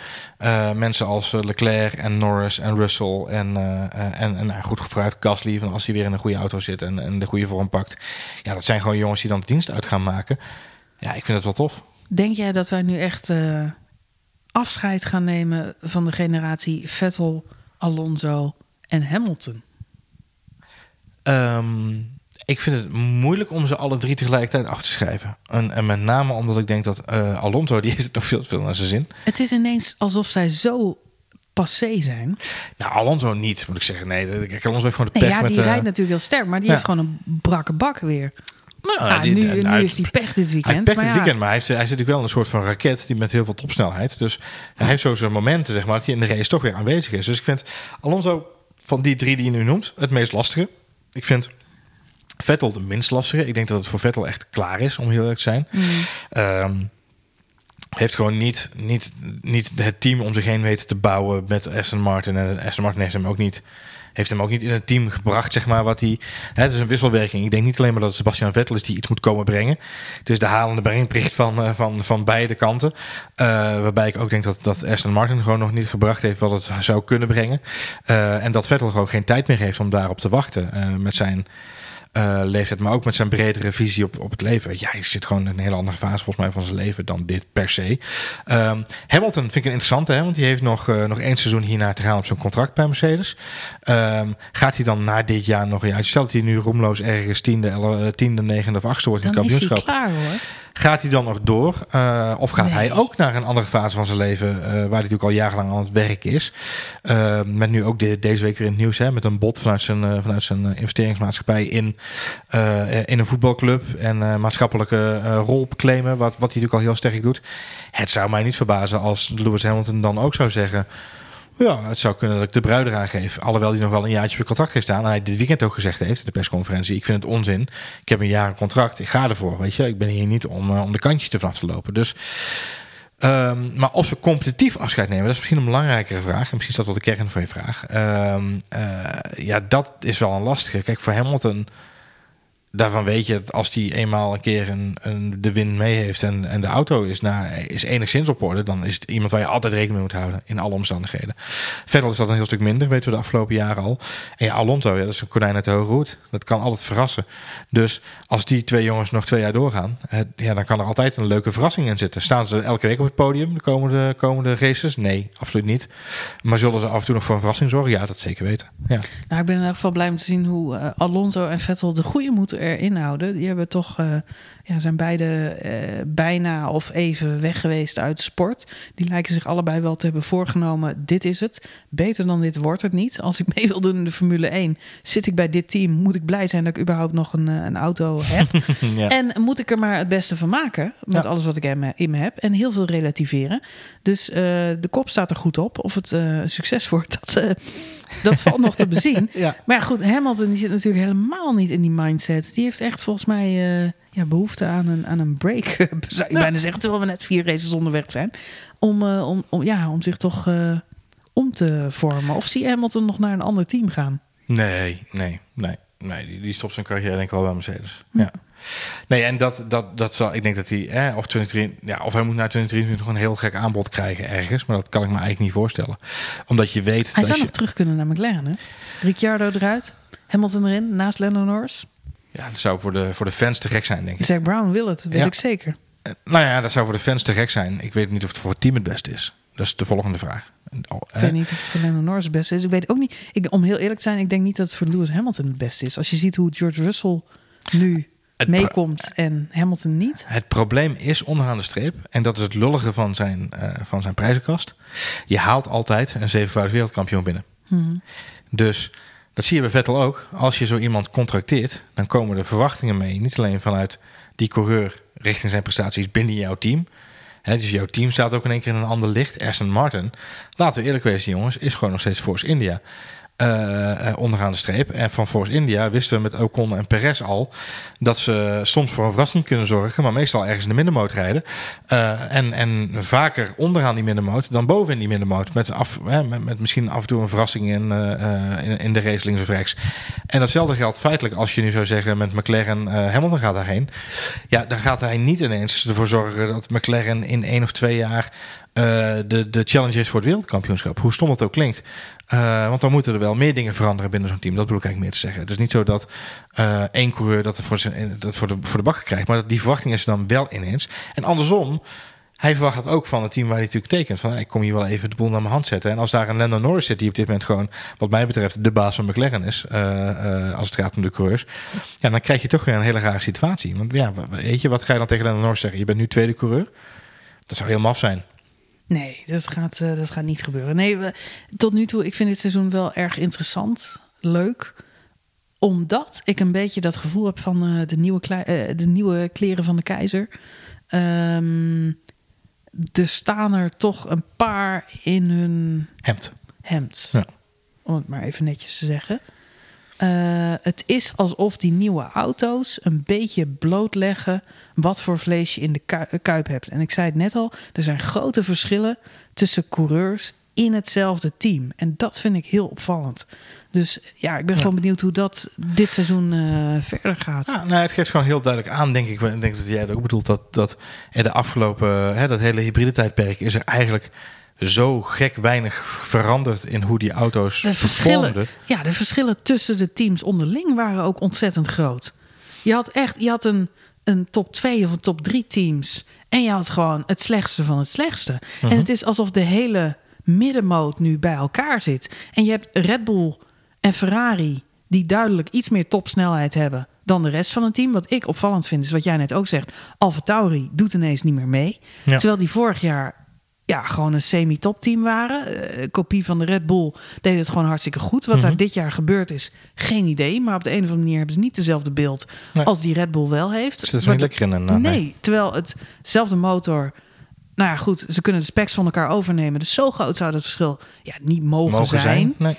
mensen als Leclerc en Norris en Russell en, en, en nou, goed vooruit Gasly, van als hij weer in een goede auto zit en, en de goede vorm pakt. Ja, dat zijn gewoon jongens die dan de dienst uit gaan maken. Ja, ik vind het wel tof. Denk jij dat wij nu echt afscheid gaan nemen van de generatie Vettel, Alonso en Hamilton? Um, ik vind het moeilijk om ze alle drie tegelijkertijd af te schrijven. En, en met name omdat ik denk dat uh, Alonso, die heeft het nog veel te veel naar zijn zin. Het is ineens alsof zij zo passé zijn. Nou, Alonso niet, moet ik zeggen. Nee, Alonso heeft gewoon de pech nee, ja, die rijdt natuurlijk heel sterk, maar die heeft gewoon een brakke bak weer. Nou, ah, die, nu, nu hij, heeft hij pech dit weekend. Dit weekend, maar hij, heeft, hij zit natuurlijk wel een soort van raket die met heel veel topsnelheid. Dus hij heeft zo zijn momenten, zeg maar, dat hij in de race toch weer aanwezig is. Dus ik vind Alonso van die drie die je nu noemt het meest lastige. Ik vind Vettel de minst lastige. Ik denk dat het voor Vettel echt klaar is, om heel eerlijk te zijn. Mm. Um, heeft gewoon niet, niet, niet het team om zich heen weten te bouwen met Aston Martin. En Aston Martin heeft hem ook niet heeft hem ook niet in het team gebracht, zeg maar, wat hij... Het is een wisselwerking. Ik denk niet alleen maar dat Sebastian Vettel is die iets moet komen brengen. Het is de halende brengplicht van, uh, van, van beide kanten. Uh, waarbij ik ook denk dat, dat Aston Martin gewoon nog niet gebracht heeft wat het zou kunnen brengen. Uh, en dat Vettel gewoon geen tijd meer heeft om daarop te wachten met zijn uh, leeftijd, maar ook met zijn bredere visie op, op het leven. Ja, hij zit gewoon in een hele andere fase volgens mij van zijn leven dan dit per se. Um, Hamilton vind ik een interessante, hè, want die heeft nog, uh, nog één seizoen hierna te gaan op zijn contract bij Mercedes. Um, gaat hij dan na dit jaar nog... Ja, stel dat hij nu roemloos ergens tiende, elle, tiende negende of achtste wordt in het kampioenschap. Klaar, hoor. Gaat hij dan nog door? Uh, of gaat nee. hij ook naar een andere fase van zijn leven, uh, waar hij natuurlijk al jarenlang aan het werk is? Uh, met nu ook de, deze week weer in het nieuws, hè, met een bod vanuit zijn, vanuit zijn investeringsmaatschappij in, in een voetbalclub en maatschappelijke rol claimen, wat, wat hij natuurlijk al heel sterk doet. Het zou mij niet verbazen als Lewis Hamilton dan ook zou zeggen. Ja, het zou kunnen dat ik de bruid eraan geef. Alhoewel hij nog wel een jaartje op contract heeft staan. En hij dit weekend ook gezegd heeft in de persconferentie. Ik vind het onzin. Ik heb een jaar een contract. Ik ga ervoor. Weet je, ik ben hier niet om, uh, om de kantjes te vanaf te lopen. Dus, um, maar als we competitief afscheid nemen, dat is misschien een belangrijkere vraag. En misschien is dat wel de kern van je vraag. Um, uh, ja, dat is wel een lastige. Kijk, voor Hamilton daarvan weet je dat als hij eenmaal een keer een, een, de win mee heeft en, en de auto is, nou, is enigszins op orde, dan is het iemand waar je altijd rekening mee moet houden in alle omstandigheden. Verder is dat een heel stuk minder, weten we de afgelopen jaren al. En ja, Alonso, ja, dat is een konijn uit de hoge hoed. Dat kan altijd verrassen. Dus als die twee jongens nog twee jaar doorgaan, ja, dan kan er altijd een leuke verrassing in zitten. Staan ze elke week op het podium de komende, komende races? Nee, absoluut niet. Maar zullen ze af en toe nog voor een verrassing zorgen? Ja, dat zeker weten. Ja. Nou, ik ben in ieder geval blij om te zien hoe uh, Alonso en Vettel de goede moeten erin houden. Die hebben toch, uh, ja, zijn beide uh, bijna of even weg geweest uit sport. Die lijken zich allebei wel te hebben voorgenomen. Dit is het. Beter dan dit wordt het niet. Als ik mee wil doen in de Formule 1, zit ik bij dit team. Moet ik blij zijn dat ik überhaupt nog een, een auto heb. ja. En moet ik er maar het beste van maken. Met ja. alles wat ik in me heb. En heel veel relativeren. Dus uh, de kop staat er goed op. Of het succes wordt, dat dat valt nog te bezien. ja. Maar goed, Hamilton die zit natuurlijk helemaal niet in die mindset. Die heeft echt volgens mij uh, ja, behoefte aan een, aan een break. zou ik ja. bijna zeggen, terwijl we net vier races onderweg zijn. Om, uh, om, om, ja, om zich toch uh, om te vormen. Of zie Hamilton nog naar een ander team gaan? Nee, nee, nee. Nee, die, die stopt zijn carrière denk ik wel bij Mercedes. Hm. Ja. Nee, en dat, dat, dat zal, ik denk dat hij, eh, of, 23, ja, of hij moet naar 2023 nog een heel gek aanbod krijgen ergens, maar dat kan ik me eigenlijk niet voorstellen. Omdat je weet. Hij zou je, nog terug kunnen naar McLaren, hè? Ricciardo eruit, Hamilton erin, naast Lennon Norris. Ja, dat zou voor de, voor de fans te gek zijn, denk ik. Zack Brown wil het, weet ja. ik zeker. Uh, nou ja, dat zou voor de fans te gek zijn. Ik weet niet of het voor het team het beste is. Dat is de volgende vraag. Oh, ik weet niet of het voor Lennon Norris het beste is. Ik weet ook niet. Ik, om heel eerlijk te zijn, ik denk niet dat het voor Lewis Hamilton het beste is. Als je ziet hoe George Russell nu meekomt en Hamilton niet. Het probleem is onderaan de streep, en dat is het lullige van zijn, uh, van zijn prijzenkast. Je haalt altijd een zevenvoudig wereldkampioen binnen. Hmm. Dus dat zie je bij Vettel ook. Als je zo iemand contracteert, dan komen er verwachtingen mee. Niet alleen vanuit die coureur richting zijn prestaties binnen jouw team. He, dus jouw team staat ook in één keer in een ander licht. Aston Martin, laten we eerlijk wezen jongens, is gewoon nog steeds Force India. Uh, onderaan de streep. En van Force India wisten we met Ocon en Perez al dat ze soms voor een verrassing kunnen zorgen, maar meestal ergens in de middenmoot rijden. Uh, en, en vaker onderaan die middenmoot dan bovenin die middenmoot. Met, af, met, met, misschien af en toe een verrassing in, in, in, de race links of rechts. En datzelfde geldt feitelijk als je nu zou zeggen met McLaren Hamilton gaat daarheen. Ja, dan gaat hij niet ineens ervoor zorgen dat McLaren in één of twee jaar de, de challenge is voor het wereldkampioenschap. Hoe stom het ook klinkt. Uh, want dan moeten er wel meer dingen veranderen binnen zo'n team. Dat bedoel ik eigenlijk meer te zeggen. Het is niet zo dat uh, één coureur dat, voor, zijn, dat voor, de, voor de bakken krijgt. Maar dat die verwachting is dan wel ineens. En andersom, hij verwacht dat ook van het team waar hij natuurlijk tekent. Van ik kom hier wel even de boel naar mijn hand zetten. En als daar een Lando Norris zit, die op dit moment gewoon, wat mij betreft, de baas van McLaren is. Uh, als het gaat om de coureurs. Ja, dan krijg je toch weer een hele rare situatie. Want ja, weet je, wat ga je dan tegen Lando Norris zeggen? Je bent nu tweede coureur. Dat zou heel maf zijn. Nee, dat gaat, uh, dat gaat niet gebeuren. Nee, we, tot nu toe, ik vind dit seizoen wel erg interessant, leuk. Omdat ik een beetje dat gevoel heb van uh, de, nieuwe uh, de nieuwe kleren van de keizer. Um, er staan er toch een paar in hun hemd. hemd. Ja. Om het maar even netjes te zeggen. Uh, het is alsof die nieuwe auto's een beetje blootleggen wat voor vlees je in de kuip hebt. En ik zei het net al, er zijn grote verschillen tussen coureurs in hetzelfde team. En dat vind ik heel opvallend. Dus ja, ik ben ja. gewoon benieuwd hoe dat dit seizoen uh, verder gaat. Ja, nou, het geeft gewoon heel duidelijk aan, denk ik. Ik denk dat jij het ook bedoelt dat, dat er de afgelopen, hè, dat hele hybride tijdperk is er eigenlijk zo gek weinig veranderd in hoe die auto's De verschillen, performden. ja, de verschillen tussen de teams onderling waren ook ontzettend groot. Je had echt je had een, een top 2 of een top 3 teams. En je had gewoon het slechtste van het slechtste. En het is alsof de hele middenmoot nu bij elkaar zit. En je hebt Red Bull en Ferrari, die duidelijk iets meer topsnelheid hebben dan de rest van het team. Wat ik opvallend vind, is wat jij net ook zegt. Alfa Tauri doet ineens niet meer mee. Ja. Terwijl die vorig jaar ja, gewoon een semi-top-team waren. Eh, kopie van de Red Bull deed het gewoon hartstikke goed. Wat daar dit jaar gebeurd is, geen idee. Maar op de een of andere manier hebben ze niet dezelfde beeld Nee. als die Red Bull wel heeft. Niet Waardoor- lekker in. En, eh, nee, terwijl hetzelfde motor... Nou ja, goed, ze kunnen de specs van elkaar overnemen. Dus zo groot zou dat verschil ja, niet mogen, mogen zijn. zijn. Nee.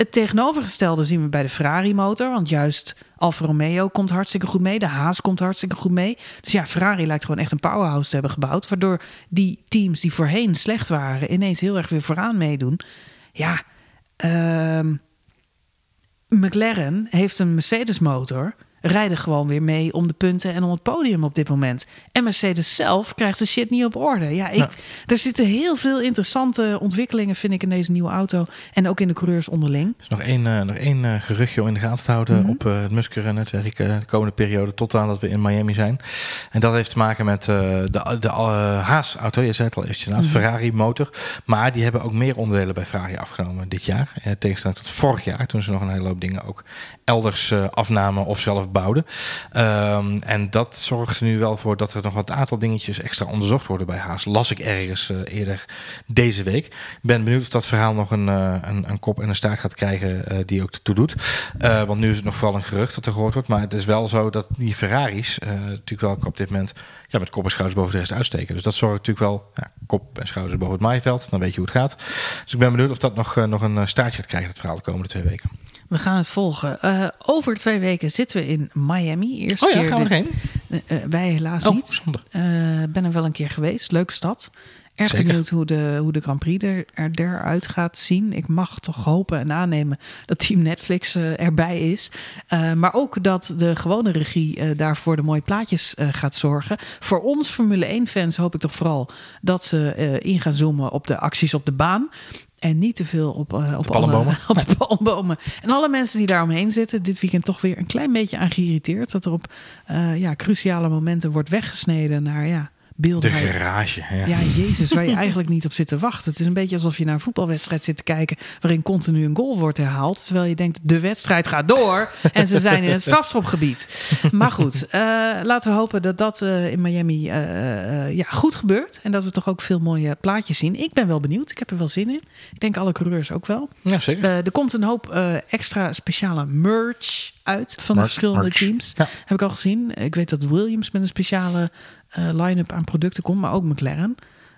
Het tegenovergestelde zien we bij de Ferrari-motor. Want juist Alfa Romeo komt hartstikke goed mee. De Haas komt hartstikke goed mee. Dus ja, Ferrari lijkt gewoon echt een powerhouse te hebben gebouwd. Waardoor die teams die voorheen slecht waren... ineens heel erg weer vooraan meedoen. Ja, ehm, McLaren heeft een Mercedes-motor... rijden gewoon weer mee om de punten en om het podium op dit moment. En Mercedes zelf krijgt de shit niet op orde. Ja, ik, Ja. er zitten heel veel interessante ontwikkelingen, vind ik, in deze nieuwe auto. En ook in de coureurs onderling. Er is nog één, eh, nog één eh, geruchtje om in de gaten te houden Mhm. op eh, het Musker-netwerk de komende periode, tot aan dat we in Miami zijn. En dat heeft te maken met de, de Haas-auto, je zei het al eventjes, Mhm. inderdaad, Ferrari-motor. Maar die hebben ook meer onderdelen bij Ferrari afgenomen dit jaar. Eh, tegenstelling tot vorig jaar, toen ze nog een hele hoop dingen ook elders afnamen of zelf bouwden. Ehm, en dat zorgt er nu wel voor dat er nog wat aantal dingetjes extra onderzocht worden bij Haas. Las ik ergens eh, eerder deze week. Ik ben benieuwd of dat verhaal nog een, eh, een, een kop en een staart gaat krijgen eh, die ook ertoe doet. Want nu is het nog vooral een gerucht dat er gehoord wordt. Maar het is wel zo dat die Ferraris natuurlijk wel op dit moment ja, met kop en schouders boven de rest uitsteken. Dus dat zorgt natuurlijk wel ja, kop en schouders boven het maaiveld. Dan weet je hoe het gaat. Dus ik ben benieuwd of dat nog, nog een staartje gaat krijgen, het verhaal de komende twee weken. We gaan het volgen. Eh, over twee weken zitten we in Miami. Eerste Oh ja, keer gaan we erheen? Eh, eh, wij helaas Oh, niet. ben er wel een keer geweest. Leuke stad. Erg Zeker. benieuwd hoe de, hoe de Grand Prix er, er eruit gaat zien. Ik mag toch hopen en aannemen dat Team Netflix erbij is. Maar ook dat de gewone regie daarvoor de mooie plaatjes gaat zorgen. Voor ons Formule 1-fans hoop ik toch vooral dat ze in gaan zoomen op de acties op de baan. En niet te veel op, eh, op, palmbomen. alle- op de palmbomen. En alle mensen die daar omheen zitten, dit weekend toch weer een klein beetje aan geïrriteerd. Dat er op eh, ja, cruciale momenten wordt weggesneden naar ja, De beelden. waar je- garage. Ja. ja, Jezus, waar je eigenlijk niet op zit te wachten. Het is een beetje alsof je naar een voetbalwedstrijd zit te kijken... waarin continu een goal wordt herhaald. Terwijl je denkt, de wedstrijd gaat door en ze zijn in het strafschopgebied. Maar goed, eh, laten we hopen dat dat eh, in Miami eh, ja, goed gebeurt. En dat we toch ook veel mooie plaatjes zien. Ik ben wel benieuwd, ik heb er wel zin in. Ik denk alle coureurs ook wel. ja, zeker. Er komt een hoop extra speciale merch uit van de verschillende merch. teams. Ja. Heb ik al gezien. Ik weet dat Williams met een speciale line-up aan producten komt, maar ook McLaren.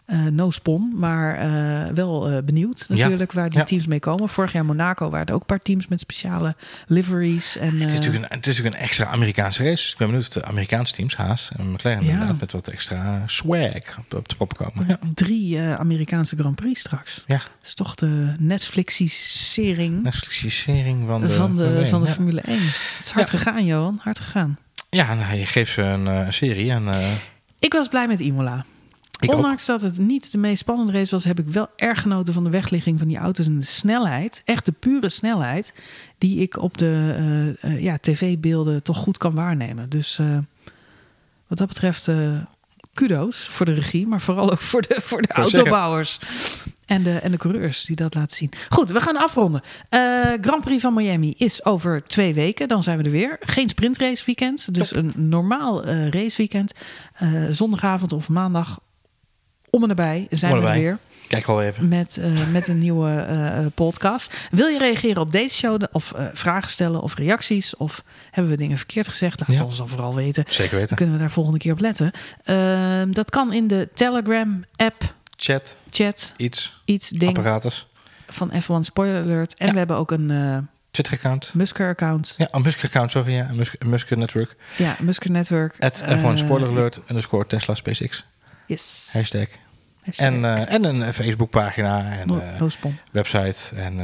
Eh, no spon, maar eh, wel eh, benieuwd natuurlijk waar die ja. teams mee komen. Vorig jaar Monaco waren er ook een paar teams met speciale liveries. En, Het is, eh, natuurlijk een, het is natuurlijk een extra Amerikaanse race. Dus ik ben benieuwd of de Amerikaanse teams, Haas en McLaren, Ja. inderdaad, met wat extra swag op, op de pop komen. Ja. drie eh, Amerikaanse Grand Prix straks. Ja, Dat is toch de Netflixisering Netflixisering van de, van de, Formule van de. Formule 1. Het is hard gegaan, Johan. Hard gegaan. Ja, nou, je geeft ze een, eh, een serie en eh, Ik was blij met Imola. ik ook. Ondanks dat het niet de meest spannende race was, heb ik wel erg genoten van de wegligging van die auto's en de snelheid. Echt de pure snelheid die ik op de eh, eh, ja, tv-beelden toch goed kan waarnemen. Dus eh, wat dat betreft, kudo's voor de regie, maar vooral ook voor de, voor de autobouwers. En de, en de coureurs die dat laten zien. Goed, we gaan afronden. Eh, Grand Prix van Miami is over twee weken. Dan zijn we er weer. Geen sprintrace weekend. Dus een normaal eh raceweekend. Eh, zondagavond of maandag om en nabij zijn we er weer. Kijk wel even. Met, met een nieuwe podcast. Wil je reageren op deze show? Of vragen stellen of reacties? Of hebben we dingen verkeerd gezegd? Laat het Ja. ons dan vooral weten. Zeker Dan weten. kunnen we daar volgende keer op letten. Ehm, dat kan in de Telegram app, Chat, chat, iets, iets, ding apparatus, van F1 Spoiler Alert. En Ja. we hebben ook een eh Twitter-account. Musker account. Ja, een Musker-account, sorry. Ja, een Musker, Musker Network. Ja, Musker Network. At Eh, F1 Spoiler Alert, underscore Tesla SpaceX. Yes. Hashtag. Hashtag. En, eh, en een Facebookpagina en no, website en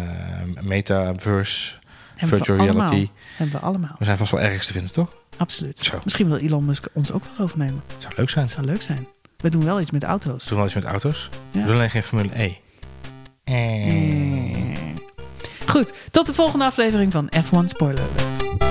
metaverse, Hebben virtual allemaal. reality. Hebben we allemaal. We zijn vast wel ergens te vinden, toch? Absoluut. Zo. Misschien wil Elon Musk ons ook wel overnemen. Het zou leuk zijn. Dat zou leuk zijn. We doen wel iets met auto's. We doen wel iets met auto's. Ja. We doen alleen geen Formule E. Mm. Goed, tot de volgende aflevering van F1 Spoiler Alert.